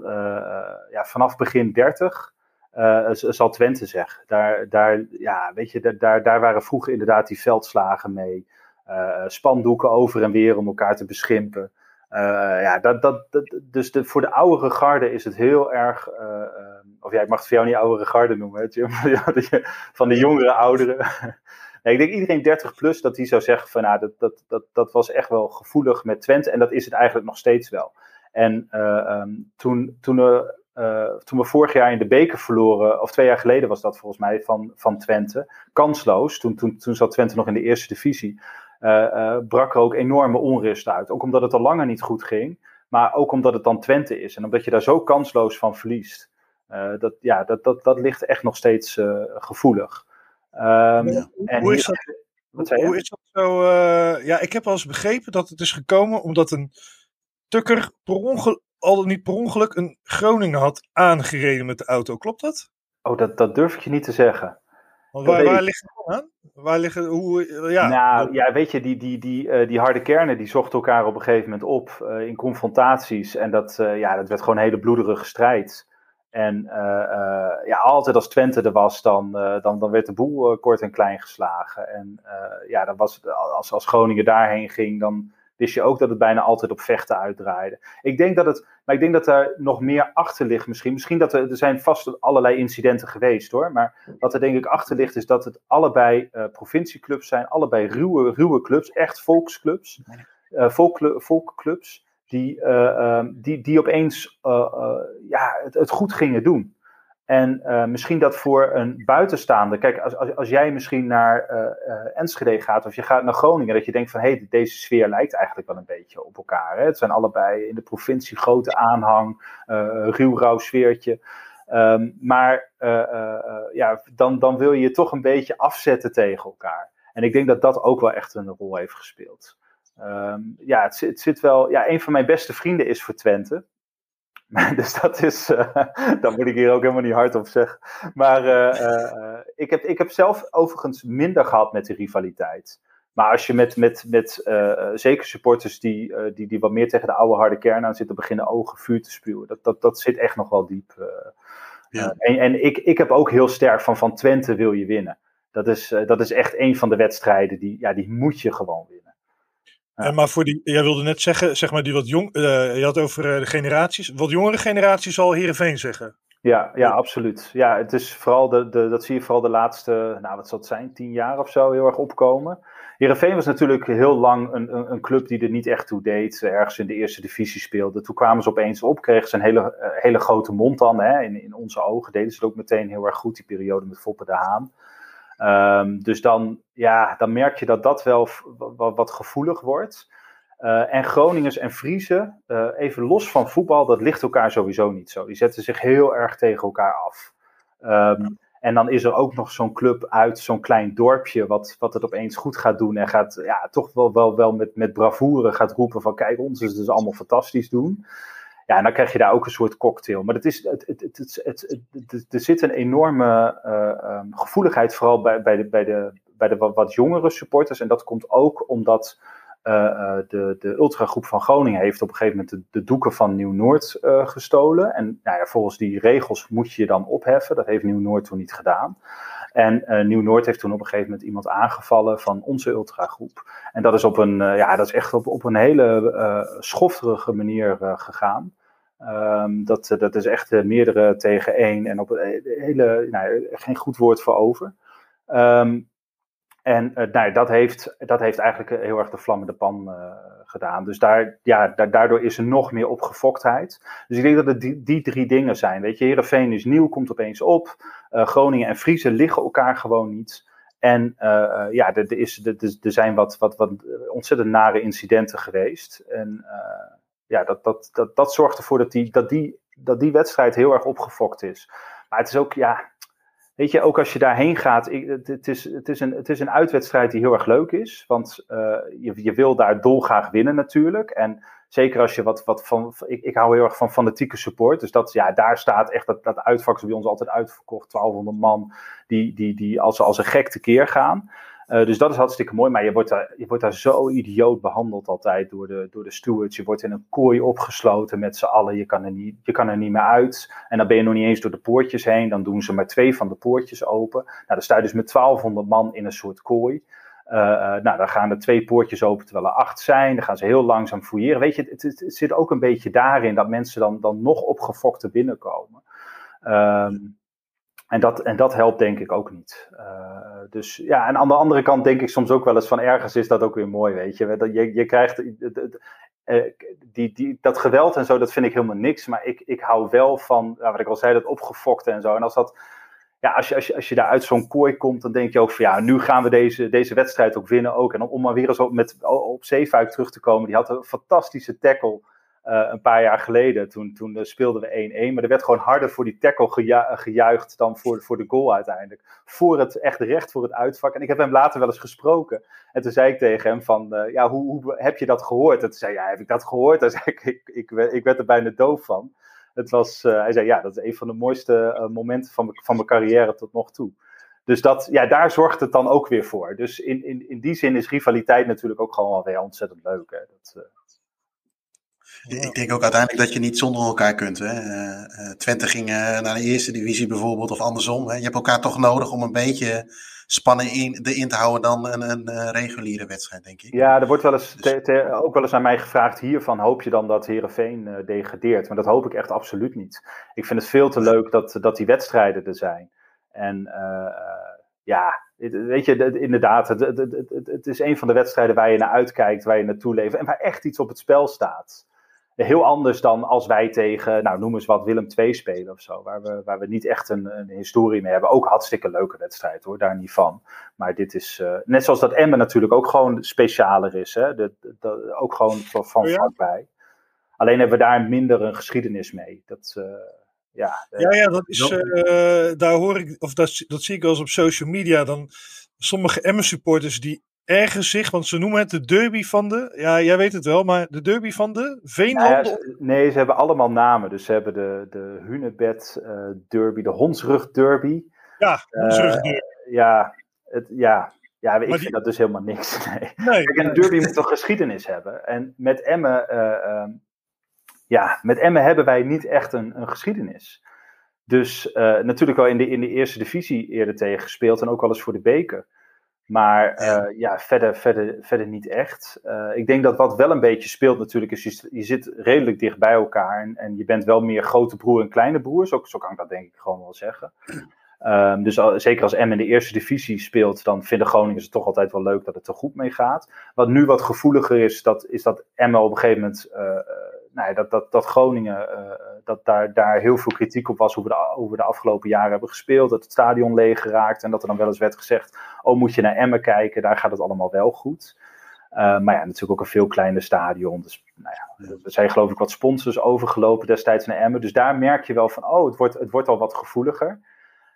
ja, vanaf begin 30 uh, zal Twente zeggen. Daar, daar, ja, weet je, daar, daar waren vroeger inderdaad die veldslagen mee. Uh, spandoeken over en weer om elkaar te beschimpen. Ja, dat, dat, dat, dus de, voor de oudere garde is het heel erg. of ja, ik mag het voor jou niet oudere garde noemen, hè, Jim? <laughs> van de jongere ouderen. <laughs> nee, ik denk iedereen 30 plus dat die zou zeggen: van nou, dat, dat, dat, dat was echt wel gevoelig met Twente. En dat is het eigenlijk nog steeds wel. En um, toen, toen uh, toen we vorig jaar in de beker verloren, of twee jaar geleden was dat volgens mij, van, van Twente, kansloos, toen, toen, toen zat Twente nog in de eerste divisie, uh, uh, brak er ook enorme onrust uit. Ook omdat het al langer niet goed ging, maar ook omdat het dan Twente is en omdat je daar zo kansloos van verliest. dat, ja, dat, dat, dat ligt echt nog steeds gevoelig. Um, ja. en hoe, is dat, hoe is dat zo? ja, ik heb wel eens begrepen dat het is gekomen omdat een Tukker per ongeluk al niet per ongeluk een Groningen had aangereden met de auto. Klopt dat? Oh, dat, dat durf ik je niet te zeggen. Want waar, waar ligt het aan? Waar liggen, hoe, ja. Nou, ja, weet je, die, die, die, uh, die harde kernen die zochten elkaar op een gegeven moment op uh, in confrontaties. En dat, uh, ja, dat werd gewoon een hele bloederige strijd. En ja, altijd als Twente er was, dan, dan, dan werd de boel kort en klein geslagen. En ja, dan was als, als Groningen daarheen ging, dan wist je ook dat het bijna altijd op vechten uitdraaide. Ik denk dat het, maar ik denk dat er nog meer achter ligt misschien. Misschien dat er, er zijn vast allerlei incidenten geweest hoor. Maar wat er denk ik achter ligt is dat het allebei uh, provincieclubs zijn. Allebei ruwe, ruwe clubs, echt volksclubs. Uh, volkclubs die, uh, um, die, die opeens ja, het, het, goed gingen doen. En uh, misschien dat voor een buitenstaande, kijk, als, als, als jij misschien naar uh, uh, Enschede gaat of je gaat naar Groningen, dat je denkt van hé, hey, deze sfeer lijkt eigenlijk wel een beetje op elkaar. Hè? Het zijn allebei in de provincie grote aanhang, ruw rauw sfeertje. Um, maar ja, dan, dan wil je je toch een beetje afzetten tegen elkaar. En ik denk dat dat ook wel echt een rol heeft gespeeld. Um, ja, het, het, zit wel. Ja, een van mijn beste vrienden is voor Twente. <laughs> dus dat is. <laughs> Uh, dat moet ik hier ook helemaal niet hard op zeggen. Maar uh, uh, ik, heb, ik heb zelf overigens minder gehad met de rivaliteit. Maar als je met, met, met zeker supporters die, die, die wat meer tegen de oude harde kern aan zitten, beginnen ogen vuur te spuwen. Dat, dat, dat zit echt nog wel diep. Ja. en en ik, ik heb ook heel sterk van van Twente wil je winnen. Dat is, dat is echt een van de wedstrijden die, ja, die moet je gewoon winnen. Ja. En maar voor die, jij wilde net zeggen, zeg maar, die wat jong, uh, je had over uh, de generaties. Wat jongere generaties zal Heerenveen zeggen. Ja, ja, absoluut. Ja, het is vooral de, de, dat zie je vooral de laatste, nou wat zal het zijn, tien jaar of zo heel erg opkomen. Heerenveen was natuurlijk heel lang een, een, een, club die er niet echt toe deed. Ergens in de eerste divisie speelde. Toen kwamen ze opeens op, kregen ze een hele, uh, hele grote mond dan. Hè. In, in onze ogen deden ze het ook meteen heel erg goed, die periode met Foppe de Haan. Um, dus dan, ja, dan merk je dat dat wel wat, wat gevoelig wordt. Uh, en Groningers en Friese, uh, even los van voetbal, dat ligt elkaar sowieso niet zo. Die zetten zich heel erg tegen elkaar af. Um, en dan is er ook nog zo'n club uit zo'n klein dorpje, wat, wat het opeens goed gaat doen. En gaat ja, toch wel, wel, wel met, met bravoure gaat roepen van kijk, ons is dus allemaal fantastisch doen. Ja, en dan krijg je daar ook een soort cocktail. Maar het is, het, het, het, er zit een enorme uh, um, gevoeligheid, vooral bij, bij, de, bij, de, bij de wat, jongere supporters. En dat komt ook omdat uh, de, de ultragroep van Groningen heeft op een gegeven moment de, de doeken van Nieuw-Noord gestolen. En nou ja, volgens die regels moet je je dan opheffen. Dat heeft Nieuw-Noord toen niet gedaan. En uh, Nieuw-Noord heeft toen op een gegeven moment iemand aangevallen van onze ultragroep. En dat is op een, uh, ja, dat is echt op, op een hele uh, schofterige manier gegaan. Um, dat, dat is echt meerdere tegen één en op een hele, nou, geen goed woord voor over. Um, en nou, dat, heeft, dat heeft eigenlijk heel erg de vlammende pan gedaan. Dus daar, ja, da daardoor is er nog meer opgefoktheid. Dus ik denk dat het die, die drie dingen zijn. Weet je, Heerenveen is nieuw, komt opeens op. Uh, Groningen en Friese liggen elkaar gewoon niet. En uh, uh, ja, er, is, er zijn wat, wat, wat ontzettend nare incidenten geweest. En ja, dat, dat, dat, dat zorgt ervoor dat die, dat, die, dat die wedstrijd heel erg opgefokt is. Maar het is ook, ja, Weet je, ook als je daarheen gaat, het, is, het, is een, het is een uitwedstrijd die heel erg leuk is. Want uh, je, je wil daar dolgraag winnen natuurlijk. En zeker als je wat, wat van. Ik, ik hou heel erg van fanatieke support. Dus dat, ja, daar staat echt dat, dat bij ons altijd uitverkocht. 1200 man die, die, die als, als een gek tekeer gaan. Uh, dus dat is hartstikke mooi, maar je wordt, daar, je wordt daar zo idioot behandeld altijd door de, door de stewards. Je wordt in een kooi opgesloten met z'n allen, je kan, er niet, je kan er niet meer uit. En dan ben je nog niet eens door de poortjes heen, dan doen ze maar twee van de poortjes open. Nou, dan sta je dus met 1200 man in een soort kooi. Uh, uh, nou, dan gaan er twee poortjes open terwijl er acht zijn. Dan gaan ze heel langzaam fouilleren. Weet je, het, zit ook een beetje daarin dat mensen dan, dan nog opgefokte binnenkomen. Um, en dat, en dat helpt denk ik ook niet. Uh, dus ja, en aan de andere kant denk ik soms ook wel eens van ergens is dat ook weer mooi, weet je. Je, je krijgt uh, die, die, dat geweld en zo, dat vind ik helemaal niks. Maar ik, ik hou wel van, wat ik al zei, dat opgefokte en zo. En als dat, ja, als je, als je, als je daar uit zo'n kooi komt, dan denk je ook van ja, nu gaan we deze, deze wedstrijd ook winnen ook. En om, om maar weer eens op, met, op Zeefuik terug te komen, die had een fantastische tackle uh, een paar jaar geleden. Toen, toen uh, speelden we 1-1. Maar er werd gewoon harder voor die tackle geju gejuicht dan voor, voor de goal uiteindelijk. Voor het echt recht voor het uitvak. En ik heb hem later wel eens gesproken. En toen zei ik tegen hem van, ja, hoe, hoe, heb je dat gehoord? En toen zei hij, ja, heb ik dat gehoord? Toen <laughs> zei ik, ik, ik, ik werd er bijna doof van. Het was, hij zei, ja, dat is een van de mooiste momenten van, van mijn carrière tot nog toe. Dus dat, ja, daar zorgt het dan ook weer voor. Dus in, in, in die zin is rivaliteit natuurlijk ook gewoon wel weer ontzettend leuk. Hè? Dat, ik denk ook uiteindelijk dat je niet zonder elkaar kunt. Hè. Uh, Twente ging uh, naar de eerste divisie bijvoorbeeld, of andersom. Hè. Je hebt elkaar toch nodig om een beetje spanning in, erin te houden dan een, een reguliere wedstrijd, denk ik. Ja, er wordt wel eens dus... te, te, ook wel eens aan mij gevraagd hiervan, hoop je dan dat Herenveen uh, degradeert? Maar dat hoop ik echt absoluut niet. Ik vind het veel te leuk dat, dat die wedstrijden er zijn. En ja, weet je, inderdaad, het, het, het, het, is een van de wedstrijden waar je naar uitkijkt, waar je naartoe leeft en waar echt iets op het spel staat. Heel anders dan als wij tegen, nou noem eens wat, Willem II spelen of zo. Waar we, waar we niet echt een, een historie mee hebben. Ook hartstikke leuke wedstrijd hoor, daar niet van. Maar dit is, uh, net zoals dat Emmen natuurlijk ook gewoon specialer is. Hè? De, de, de, ook gewoon van, van Oh vlakbij. Alleen hebben we daar minder een geschiedenis mee. Dat, uh, ja, Ja, ja, dat is, uh, daar hoor ik, of dat, dat zie ik wel eens op social media. Dan sommige Emmen supporters die ergens zich, want ze noemen het de derby van de, ja, jij weet het wel, maar de derby van de Veenlanden? Ja, nee, ze hebben allemaal namen. Dus ze hebben de, de Hunebed uh, derby, de Hondsrug derby. Ja, Hondsrug derby. Uh, ja, het, ja, ja, ik maar vind die... dat dus helemaal niks. <laughs> Nee. nee. Kijk, een derby moet toch geschiedenis hebben. En met Emmen, uh, ja, met Emmen hebben wij niet echt een, een geschiedenis. Dus natuurlijk wel in de, in de eerste divisie eerder tegen gespeeld en ook wel eens voor de beker. Maar uh, ja, verder, verder, verder niet echt. Uh, ik denk dat wat wel een beetje speelt natuurlijk is, je, je zit redelijk dicht bij elkaar en, en, je bent wel meer grote broer en kleine broer. Zo, zo kan ik dat denk ik gewoon wel zeggen. Um, <clears throat> dus al, zeker als M in de eerste divisie speelt, dan vinden Groningen het toch altijd wel leuk dat het er goed mee gaat. Wat nu wat gevoeliger is, dat, is dat M op een gegeven moment, uh, nou dat, dat, dat Groningen, dat daar, daar heel veel kritiek op was hoe we, de, hoe we de afgelopen jaren hebben gespeeld. Dat het stadion leeg geraakt en dat er dan wel eens werd gezegd, oh moet je naar Emmen kijken, daar gaat het allemaal wel goed. Uh, maar ja, natuurlijk ook een veel kleiner stadion. Dus nou ja, er zijn geloof ik wat sponsors overgelopen destijds naar Emmen. Dus daar merk je wel van, oh, het wordt, het wordt al wat gevoeliger.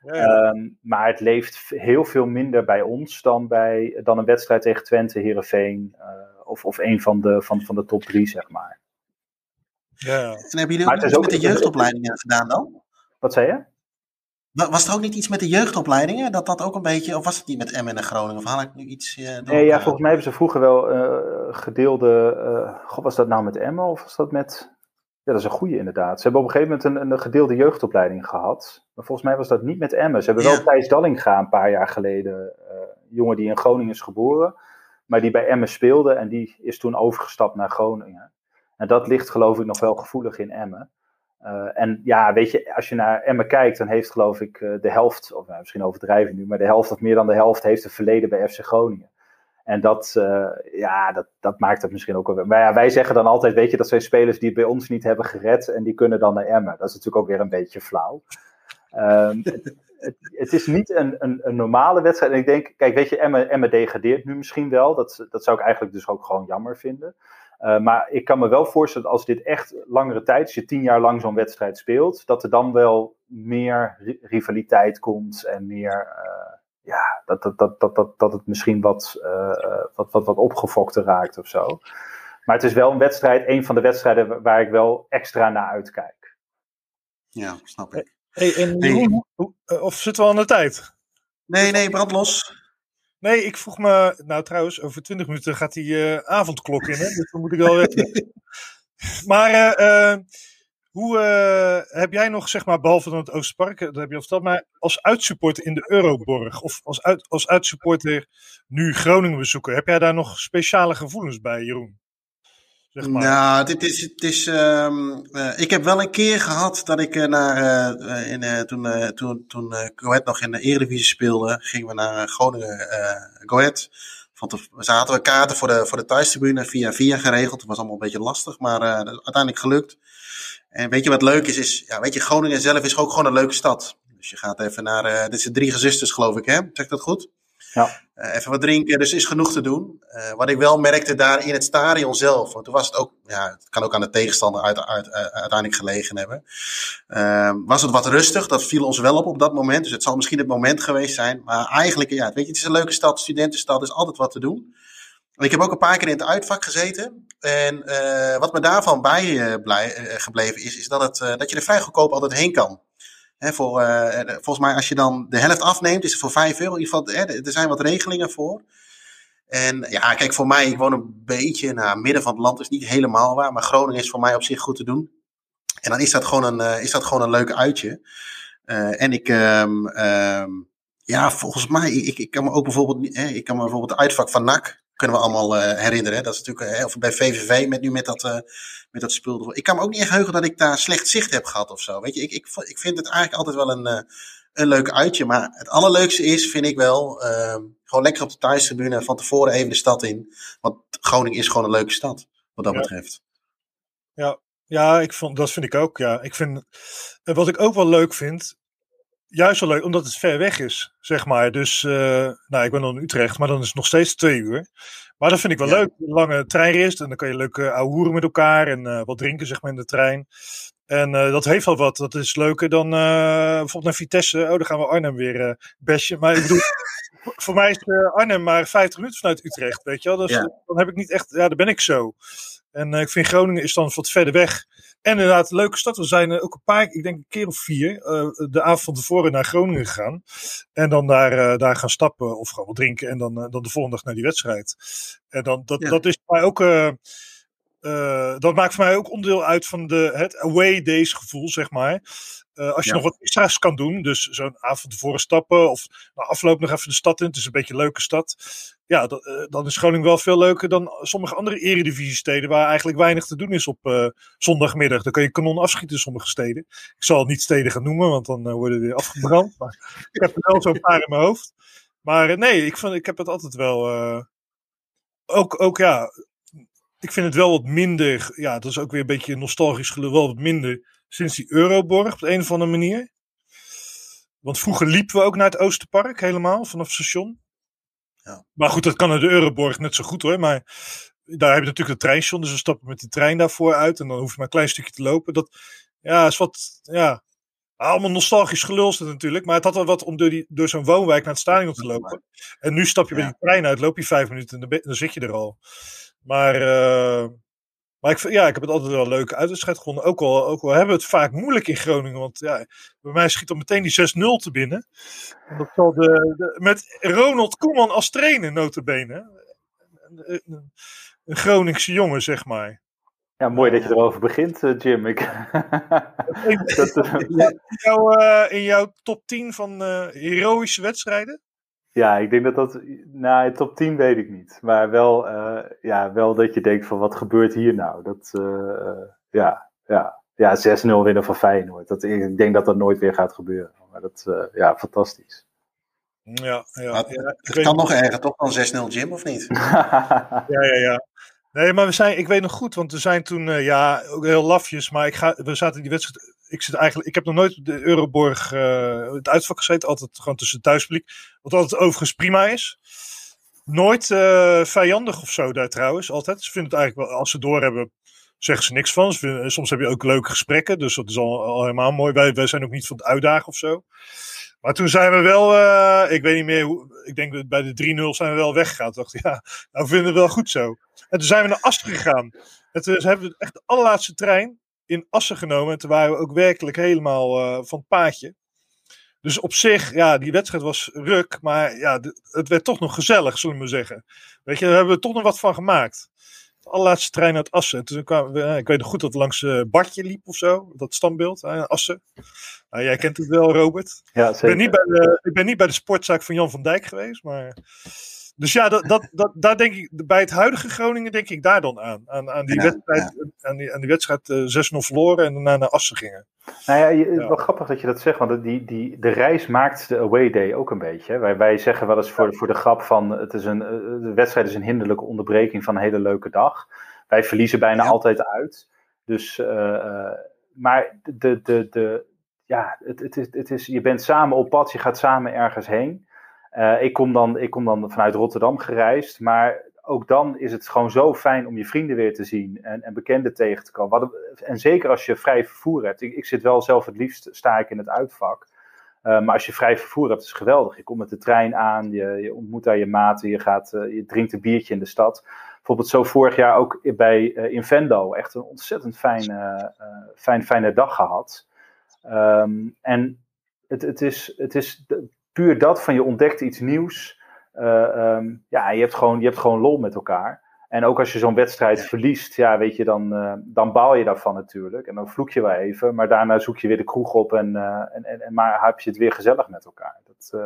Ja. Um, maar het leeft heel veel minder bij ons dan, bij, dan een wedstrijd tegen Twente, Heerenveen uh, of, of een van de, van, van de top drie, zeg maar. Ja. En hebben jullie ook iets met de jeugdopleidingen gedaan dan? Wat zei je? Was er ook niet iets met de jeugdopleidingen? Dat dat ook een beetje, of was het niet met Emmen en Groningen? Of haal ik nu iets uh, door? Nee, ja, volgens mij hebben ze vroeger wel uh, gedeelde. Uh, God, was dat nou met Emmen of was dat met. Ja, dat is een goede inderdaad. Ze hebben op een gegeven moment een, een gedeelde jeugdopleiding gehad. Maar volgens mij was dat niet met Emmen. Ze hebben wel. Thijs Dallinga een paar jaar geleden. jongen die in Groningen is geboren. Maar die bij Emmen speelde. En die is toen overgestapt naar Groningen. En dat ligt geloof ik nog wel gevoelig in Emmen. Uh, en ja, weet je, als je naar Emmen kijkt, dan heeft geloof ik uh, de helft, of nou, misschien overdrijven nu, maar de helft of meer dan de helft heeft een verleden bij FC Groningen. En dat, uh, ja, dat, dat maakt het misschien ook wel. Maar ja, wij zeggen dan altijd, weet je, dat zijn spelers die het bij ons niet hebben gered en die kunnen dan naar Emmen. Dat is natuurlijk ook weer een beetje flauw. <laughs> Het, het, het, is niet een, een, een, normale wedstrijd. En ik denk, kijk, weet je, Emmen, Emmen degradeert nu misschien wel. Dat, dat zou ik eigenlijk dus ook gewoon jammer vinden. Uh, maar ik kan me wel voorstellen dat als dit echt langere tijd, als je tien jaar lang zo'n wedstrijd speelt, dat er dan wel meer ri rivaliteit komt en meer, uh, ja, dat, dat, dat, dat, dat, dat het misschien wat, uh, wat, wat, wat opgefokter raakt of zo. Maar het is wel een wedstrijd, een van de wedstrijden waar ik wel extra naar uitkijk. Ja, snap ik. Hey, en hey. of zitten we aan de tijd? Nee, nee, brand los. Nee, ik vroeg me, nou trouwens, over 20 minuten gaat die uh, avondklok in, hè? dus dan moet ik wel weten. <laughs> maar uh, uh, hoe heb jij nog, zeg maar, behalve dan het Oosterpark, dat heb je al verteld, maar als uitsupporter in de Euroborg of als, uit, als uitsupporter nu Groningen bezoeken, heb jij daar nog speciale gevoelens bij, Jeroen? Nou, dit is, het is, um, uh, ik heb wel een keer gehad dat ik uh, naar, uh, in, toen, toen, toen Goed nog in de Eredivisie speelde, gingen we naar Groningen Goed. Want we zaten we kaarten voor de, voor de thuistribune via via geregeld. Het was allemaal een beetje lastig, maar uiteindelijk gelukt. En weet je wat leuk is, is, ja, weet je, Groningen zelf is ook gewoon een leuke stad. Dus je gaat even naar, dit zijn drie gezusters geloof ik, hè? Zeg dat goed? Ja. Uh, even wat drinken, dus is genoeg te doen. Uh, wat ik wel merkte daar in het stadion zelf, want toen was het ook, ja, het kan ook aan de tegenstander uit, uit, uh, uiteindelijk gelegen hebben. was het wat rustig, dat viel ons wel op op dat moment. Dus het zal misschien het moment geweest zijn. Maar eigenlijk, ja, weet je, het is een leuke stad, studentenstad, is altijd wat te doen. Ik heb ook een paar keer in het uitvak gezeten. En wat me daarvan bij blij, gebleven is, is dat, het, dat je er vrij goedkoop altijd heen kan. Voor, uh, volgens mij, als je dan de helft afneemt, is het voor 5 euro. In ieder geval, he, er zijn wat regelingen voor. En ja, kijk, voor mij, ik woon een beetje naar het midden van het land, is niet helemaal waar. Maar Groningen is voor mij op zich goed te doen. En dan is dat gewoon een, uh, is dat gewoon een leuk uitje. En ik, um, um, ja, volgens mij, ik, ik kan me ook bijvoorbeeld, eh, ik kan me bijvoorbeeld uitvak van NAC, kunnen we allemaal uh, herinneren. Dat is natuurlijk, uh, of bij VVV met nu met dat, uh, met dat spul. Ik kan me ook niet echt heugen dat ik daar slecht zicht heb gehad of zo. Weet je, ik, ik, ik vind het eigenlijk altijd wel een, een leuk uitje. Maar het allerleukste is, vind ik wel, ehm, gewoon lekker op de thuistribune van tevoren even de stad in. Want Groningen is gewoon een leuke stad, wat dat ja. betreft. Ja, Ja, ik vond, dat vind ik ook. Ja. Ik vind, wat ik ook wel leuk vind, juist wel leuk, omdat het ver weg is, zeg maar. Dus, uh, nou, ik ben dan in Utrecht, maar dan is het nog steeds twee uur. Maar dat vind ik wel leuk. Een lange treinrit en dan kan je leuk uh, met elkaar en uh, wat drinken, zeg maar, in de trein. En dat heeft wel wat. Dat is leuker dan bijvoorbeeld naar Vitesse. Oh, dan gaan we Arnhem weer besje. Maar ik bedoel, <laughs> voor mij is Arnhem maar 50 minuten vanuit Utrecht, weet je wel. Dus ja. dan heb ik niet echt, ja, dan ben ik zo. En ik vind Groningen is dan wat verder weg. En inderdaad, leuke stad. We zijn ook een paar, ik denk een keer of vier, uh, de avond van tevoren naar Groningen gegaan. En dan daar, uh, daar gaan stappen of gewoon drinken. En dan, uh, dan de volgende dag naar die wedstrijd. En dan, dat, ja. dat is voor mij ook. dat maakt voor mij ook onderdeel uit van de, het away days gevoel, zeg maar. Uh, als je ja. nog wat extra's kan doen, dus zo'n avond tevoren stappen of na afloop nog even de stad in. Het is een beetje een leuke stad. Ja, dat, uh, dan is Groningen wel veel leuker dan sommige andere eredivisiesteden waar eigenlijk weinig te doen is op uh, zondagmiddag. Dan kun je kanon afschieten in sommige steden. Ik zal het niet steden gaan noemen, want dan worden we weer afgebrand. maar <laughs> ik heb er wel zo'n paar in mijn hoofd. Maar nee, ik, vond, ik heb het altijd wel... ook, ook ja, ik vind het wel wat minder... Ja, dat is ook weer een beetje nostalgisch gelul, wel wat minder sinds die Euroborg op de een of andere manier. Want vroeger liepen we ook naar het Oosterpark helemaal vanaf het station. Ja. Maar goed, dat kan naar de Euroborg net zo goed hoor. Maar daar heb je natuurlijk de treinstation, dus we stappen met de trein daarvoor uit. En dan hoef je maar een klein stukje te lopen. Dat ja, is wat, ja, allemaal nostalgisch gelul natuurlijk. Maar het had wel wat om door, die, door zo'n woonwijk naar het stadion te lopen. En nu stap je ja. bij die trein uit, loop je vijf minuten en dan, dan zit je er al. Maar uh, maar ik, ja, ik heb het altijd wel leuk uitwedstrijd gevonden. Ook al, ook al hebben we het vaak moeilijk in Groningen. Want ja, bij mij schiet dan meteen die 6-0 te binnen. Dat zal de, de, met Ronald Koeman als trainer notabene. Een, een, een Groningse jongen, zeg maar. Ja, mooi dat je erover begint, Jim. Ik... <laughs> dat, in, jouw, uh, in jouw top 10 van uh, heroïsche wedstrijden? Ja, ik denk dat dat. Nou, top 10 weet ik niet. Maar wel, uh, ja, wel dat je denkt: van wat gebeurt hier nou? Dat, uh, ja, ja, ja 6-0 winnen van Feyenoord. Dat, ik denk dat dat nooit weer gaat gebeuren. Maar dat, uh, ja, fantastisch. Ja, ja, maar, ja het kan nog erger, toch dan 6-0 Jim, of niet? <laughs> ja, ja, ja. Nee, maar we zijn, ik weet nog goed, want we zijn toen, ja, ook heel lafjes, maar ik ga, we zaten in die wedstrijd ik zit eigenlijk, ik heb nog nooit de Euroborg uh, het uitvak gezeten, altijd gewoon tussen thuispubliek, wat altijd overigens prima is. Nooit uh, vijandig of zo daar trouwens, altijd. Ze vinden het eigenlijk wel, als ze door hebben, zeggen ze niks van. Vinden, soms heb je ook leuke gesprekken, dus dat is al, al helemaal mooi. Wij, wij zijn ook niet van het uitdagen of zo. Maar toen zijn we wel, ik weet niet meer hoe, ik denk bij de 3-0 zijn we wel weggegaan. Dacht ja, nou vinden we het wel goed zo. En toen zijn we naar Asten gegaan. En hebben echt de allerlaatste trein in Assen genomen. En toen waren we ook werkelijk helemaal uh, van het paadje. Dus op zich, ja, die wedstrijd was ruk. Maar ja, het werd toch nog gezellig, zullen we zeggen. Weet je, daar hebben we toch nog wat van gemaakt. De allerlaatste trein uit Assen. toen kwamen we, ik weet nog goed dat het langs uh, Bartje liep of zo. Dat standbeeld, uh, Assen. Nou, jij kent het wel, Robert. Ja, zeker. Ik ben, niet bij de, ik ben niet bij de sportzaak van Jan van Dijk geweest, maar... Dus ja, dat, dat, dat, daar denk ik, bij het huidige Groningen denk ik daar dan aan. Aan, aan die, ja, wedstrijd, ja. Aan die, aan die wedstrijd uh, 6-0 verloren en daarna naar Assen gingen. Nou ja, je, ja. wel grappig dat je dat zegt, want die, die, de reis maakt de away day ook een beetje. Wij, wij zeggen wel eens voor, voor de grap van, het is een, de wedstrijd is een hinderlijke onderbreking van een hele leuke dag. Wij verliezen bijna altijd uit. Dus, uh, maar de, de, de, ja, het, het, is, het is, je bent samen op pad, je gaat samen ergens heen. Uh, ik, kom dan, ik kom dan vanuit Rotterdam gereisd, maar ook dan is het gewoon zo fijn om je vrienden weer te zien en, en bekenden tegen te komen. Wat, en zeker als je vrij vervoer hebt. Ik, ik, zit wel zelf het liefst, sta ik in het uitvak. Uh, maar als je vrij vervoer hebt, is het geweldig. Je komt met de trein aan, je, je ontmoet daar je maten, je, gaat, uh, je drinkt een biertje in de stad. Bijvoorbeeld zo vorig jaar ook bij uh, Invendo. Echt een ontzettend fijne, fijn, fijne dag gehad. Um, en het, het, is, het is puur dat van je ontdekt iets nieuws. Uh, um, ja, je hebt, gewoon, je hebt gewoon lol met elkaar. En ook als je zo'n wedstrijd verliest, ja, weet je, dan, uh, dan baal je daarvan natuurlijk. En dan vloek je wel even, maar daarna zoek je weer de kroeg op en, uh, en, en, en maar heb je het weer gezellig met elkaar. Dat,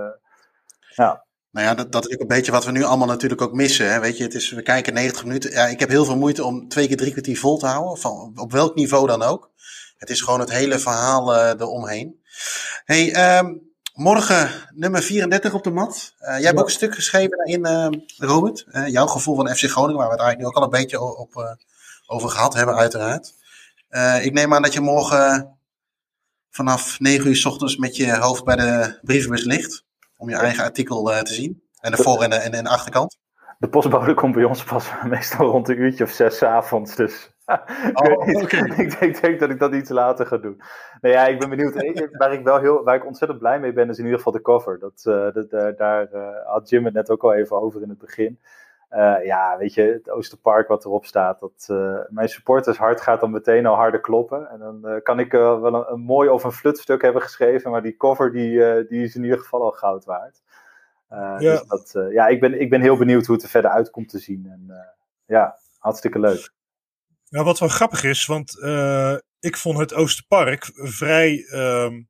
ja. Nou ja, dat, dat is ook een beetje wat we nu allemaal natuurlijk ook missen. Hè? Weet je, het is, we kijken 90 minuten. Ja, ik heb heel veel moeite om twee keer drie kwartier vol te houden. Van, op welk niveau dan ook. Het is gewoon het hele verhaal eromheen. Hey, um, Morgen nummer 34 op de mat. Uh, jij hebt ook een stuk geschreven daarin, uh, Robert. Uh, jouw gevoel van FC Groningen, waar we het eigenlijk nu ook al een beetje op, over gehad hebben, uiteraard. Ik neem aan dat je morgen vanaf 9 uur s ochtends met je hoofd bij de brievenbus ligt. Om je eigen artikel te zien. En de voor- en de, en de achterkant. De postbode komt bij ons pas <laughs> meestal rond een uurtje of zes avonds. Dus <laughs> Oh, <laughs> ik, denk, ik denk dat ik dat iets later ga doen. Nou ja, ik ben benieuwd. Waar ik wel heel, waar ik ontzettend blij mee ben, is in ieder geval de cover. Dat, uh, dat, uh, daar uh, had Jim het net ook al even over in het begin. ja, weet je, het Oosterpark wat erop staat. Dat mijn supporters hart gaat dan meteen al harder kloppen. En dan kan ik wel een, een, mooi of een flutstuk hebben geschreven. Maar die cover die, die is in ieder geval al goud waard. ja. Dus dat, ja, ik ben, ik ben heel benieuwd hoe het er verder uit komt te zien. En ja, hartstikke leuk. Ja, wat wel grappig is, want uh, ik vond het Oosterpark vrij, um,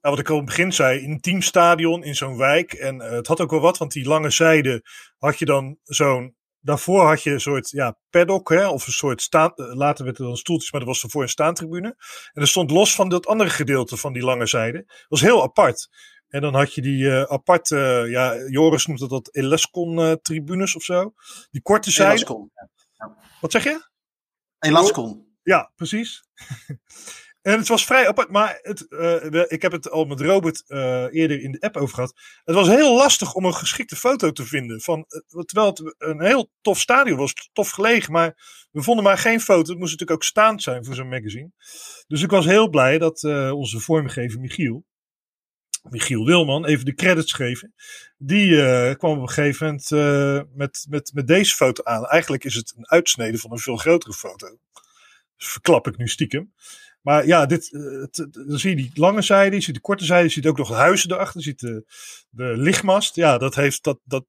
nou, wat ik al in het begin zei, een teamstadion in zo'n wijk. En uh, het had ook wel wat, want die lange zijde had je dan zo'n, daarvoor had je een soort ja, paddock, hè, of een soort staan, later werd er dan stoeltjes, maar dat was ervoor een staantribune. En dat stond los van dat andere gedeelte van die lange zijde. Dat was heel apart. En dan had je die uh, aparte, ja, Joris noemt dat dat Elascon-tribunes of zo. Die korte zijde. Ja. Wat zeg je? Elascon. Ja, precies. <laughs> en het was vrij apart, maar het, uh, ik heb het al met Robert uh, eerder in de app over gehad. Het was heel lastig om een geschikte foto te vinden. Van, uh, terwijl het een heel tof stadion was, tof gelegen, maar we vonden maar geen foto. Het moest natuurlijk ook staand zijn voor zo'n magazine. Dus ik was heel blij dat onze vormgever Michiel, Michiel Wilman, even de credits geven. Die uh, kwam op een gegeven moment uh, met, met, met deze foto aan. Eigenlijk is het een uitsnede van een veel grotere foto. Dus verklap ik nu stiekem. Maar ja, dit, het, dan zie je die lange zijde, je ziet de korte zijde, je ziet ook nog de huizen erachter, je ziet de, de lichtmast. Ja, dat heeft dat, dat.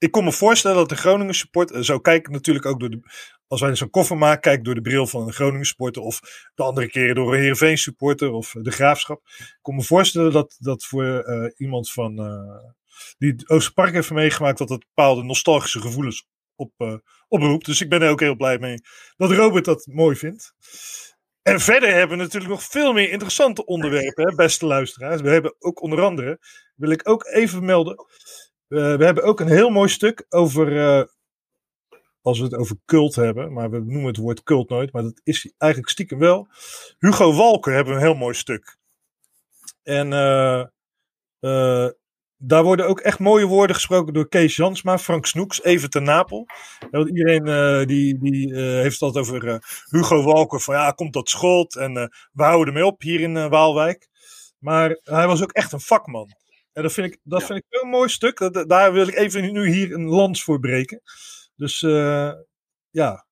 Ik kon me voorstellen dat de Groningen support, zo kijk natuurlijk ook door de, als wij zo'n koffer maken, kijk door de bril van een Groningen supporter of de andere keren door een Heerenveen supporter of de Graafschap. Ik kon me voorstellen dat, dat voor uh, iemand van, die het Oosterpark heeft meegemaakt, dat het bepaalde nostalgische gevoelens op, oproept. Dus ik ben er ook heel blij mee dat Robert dat mooi vindt. En verder hebben we natuurlijk nog veel meer interessante onderwerpen, beste luisteraars. We hebben ook onder andere, wil ik ook even melden, we hebben ook een heel mooi stuk over als we het over cult hebben, maar we noemen het woord cult nooit, maar dat is eigenlijk stiekem wel. Hugo Walker hebben een heel mooi stuk. En uh, daar worden ook echt mooie woorden gesproken door Kees Jansma, Frank Snoeks, even ten Napel. Iedereen die, die heeft het altijd over Hugo Walker, van ja, komt dat schot en we houden ermee op hier in Waalwijk. Maar hij was ook echt een vakman. En dat vind ik, dat ja. vind ik zo'n mooi stuk. Dat, daar wil ik even nu hier een lans voor breken. Dus uh, ja,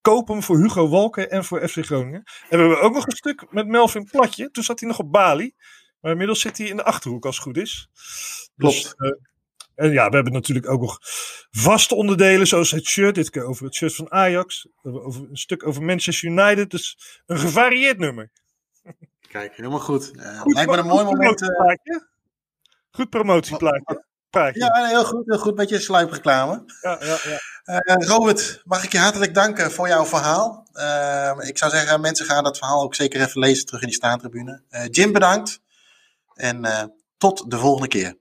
koop hem voor Hugo Walker en voor FC Groningen. En we hebben ook nog een stuk met Melvin Platje. Toen zat hij nog op Bali. Maar inmiddels zit hij in de Achterhoek als het goed is. Klopt. Dus, uh, en ja, we hebben natuurlijk ook nog vaste onderdelen zoals het shirt. Dit keer over het shirt van Ajax. Over een stuk over Manchester United. Dus een gevarieerd nummer. Kijk, helemaal goed. Uh, goed lijkt me een mooi moment. Uh... Goed promotieplaatje. Praatje. Ja, heel goed, heel goed. Beetje sluipreclame. Ja, ja, ja. Uh, Robert, mag ik je hartelijk danken voor jouw verhaal. Uh, ik zou zeggen, mensen gaan dat verhaal ook zeker even lezen terug in die staantribune. Uh, Jim, bedankt. En tot de volgende keer.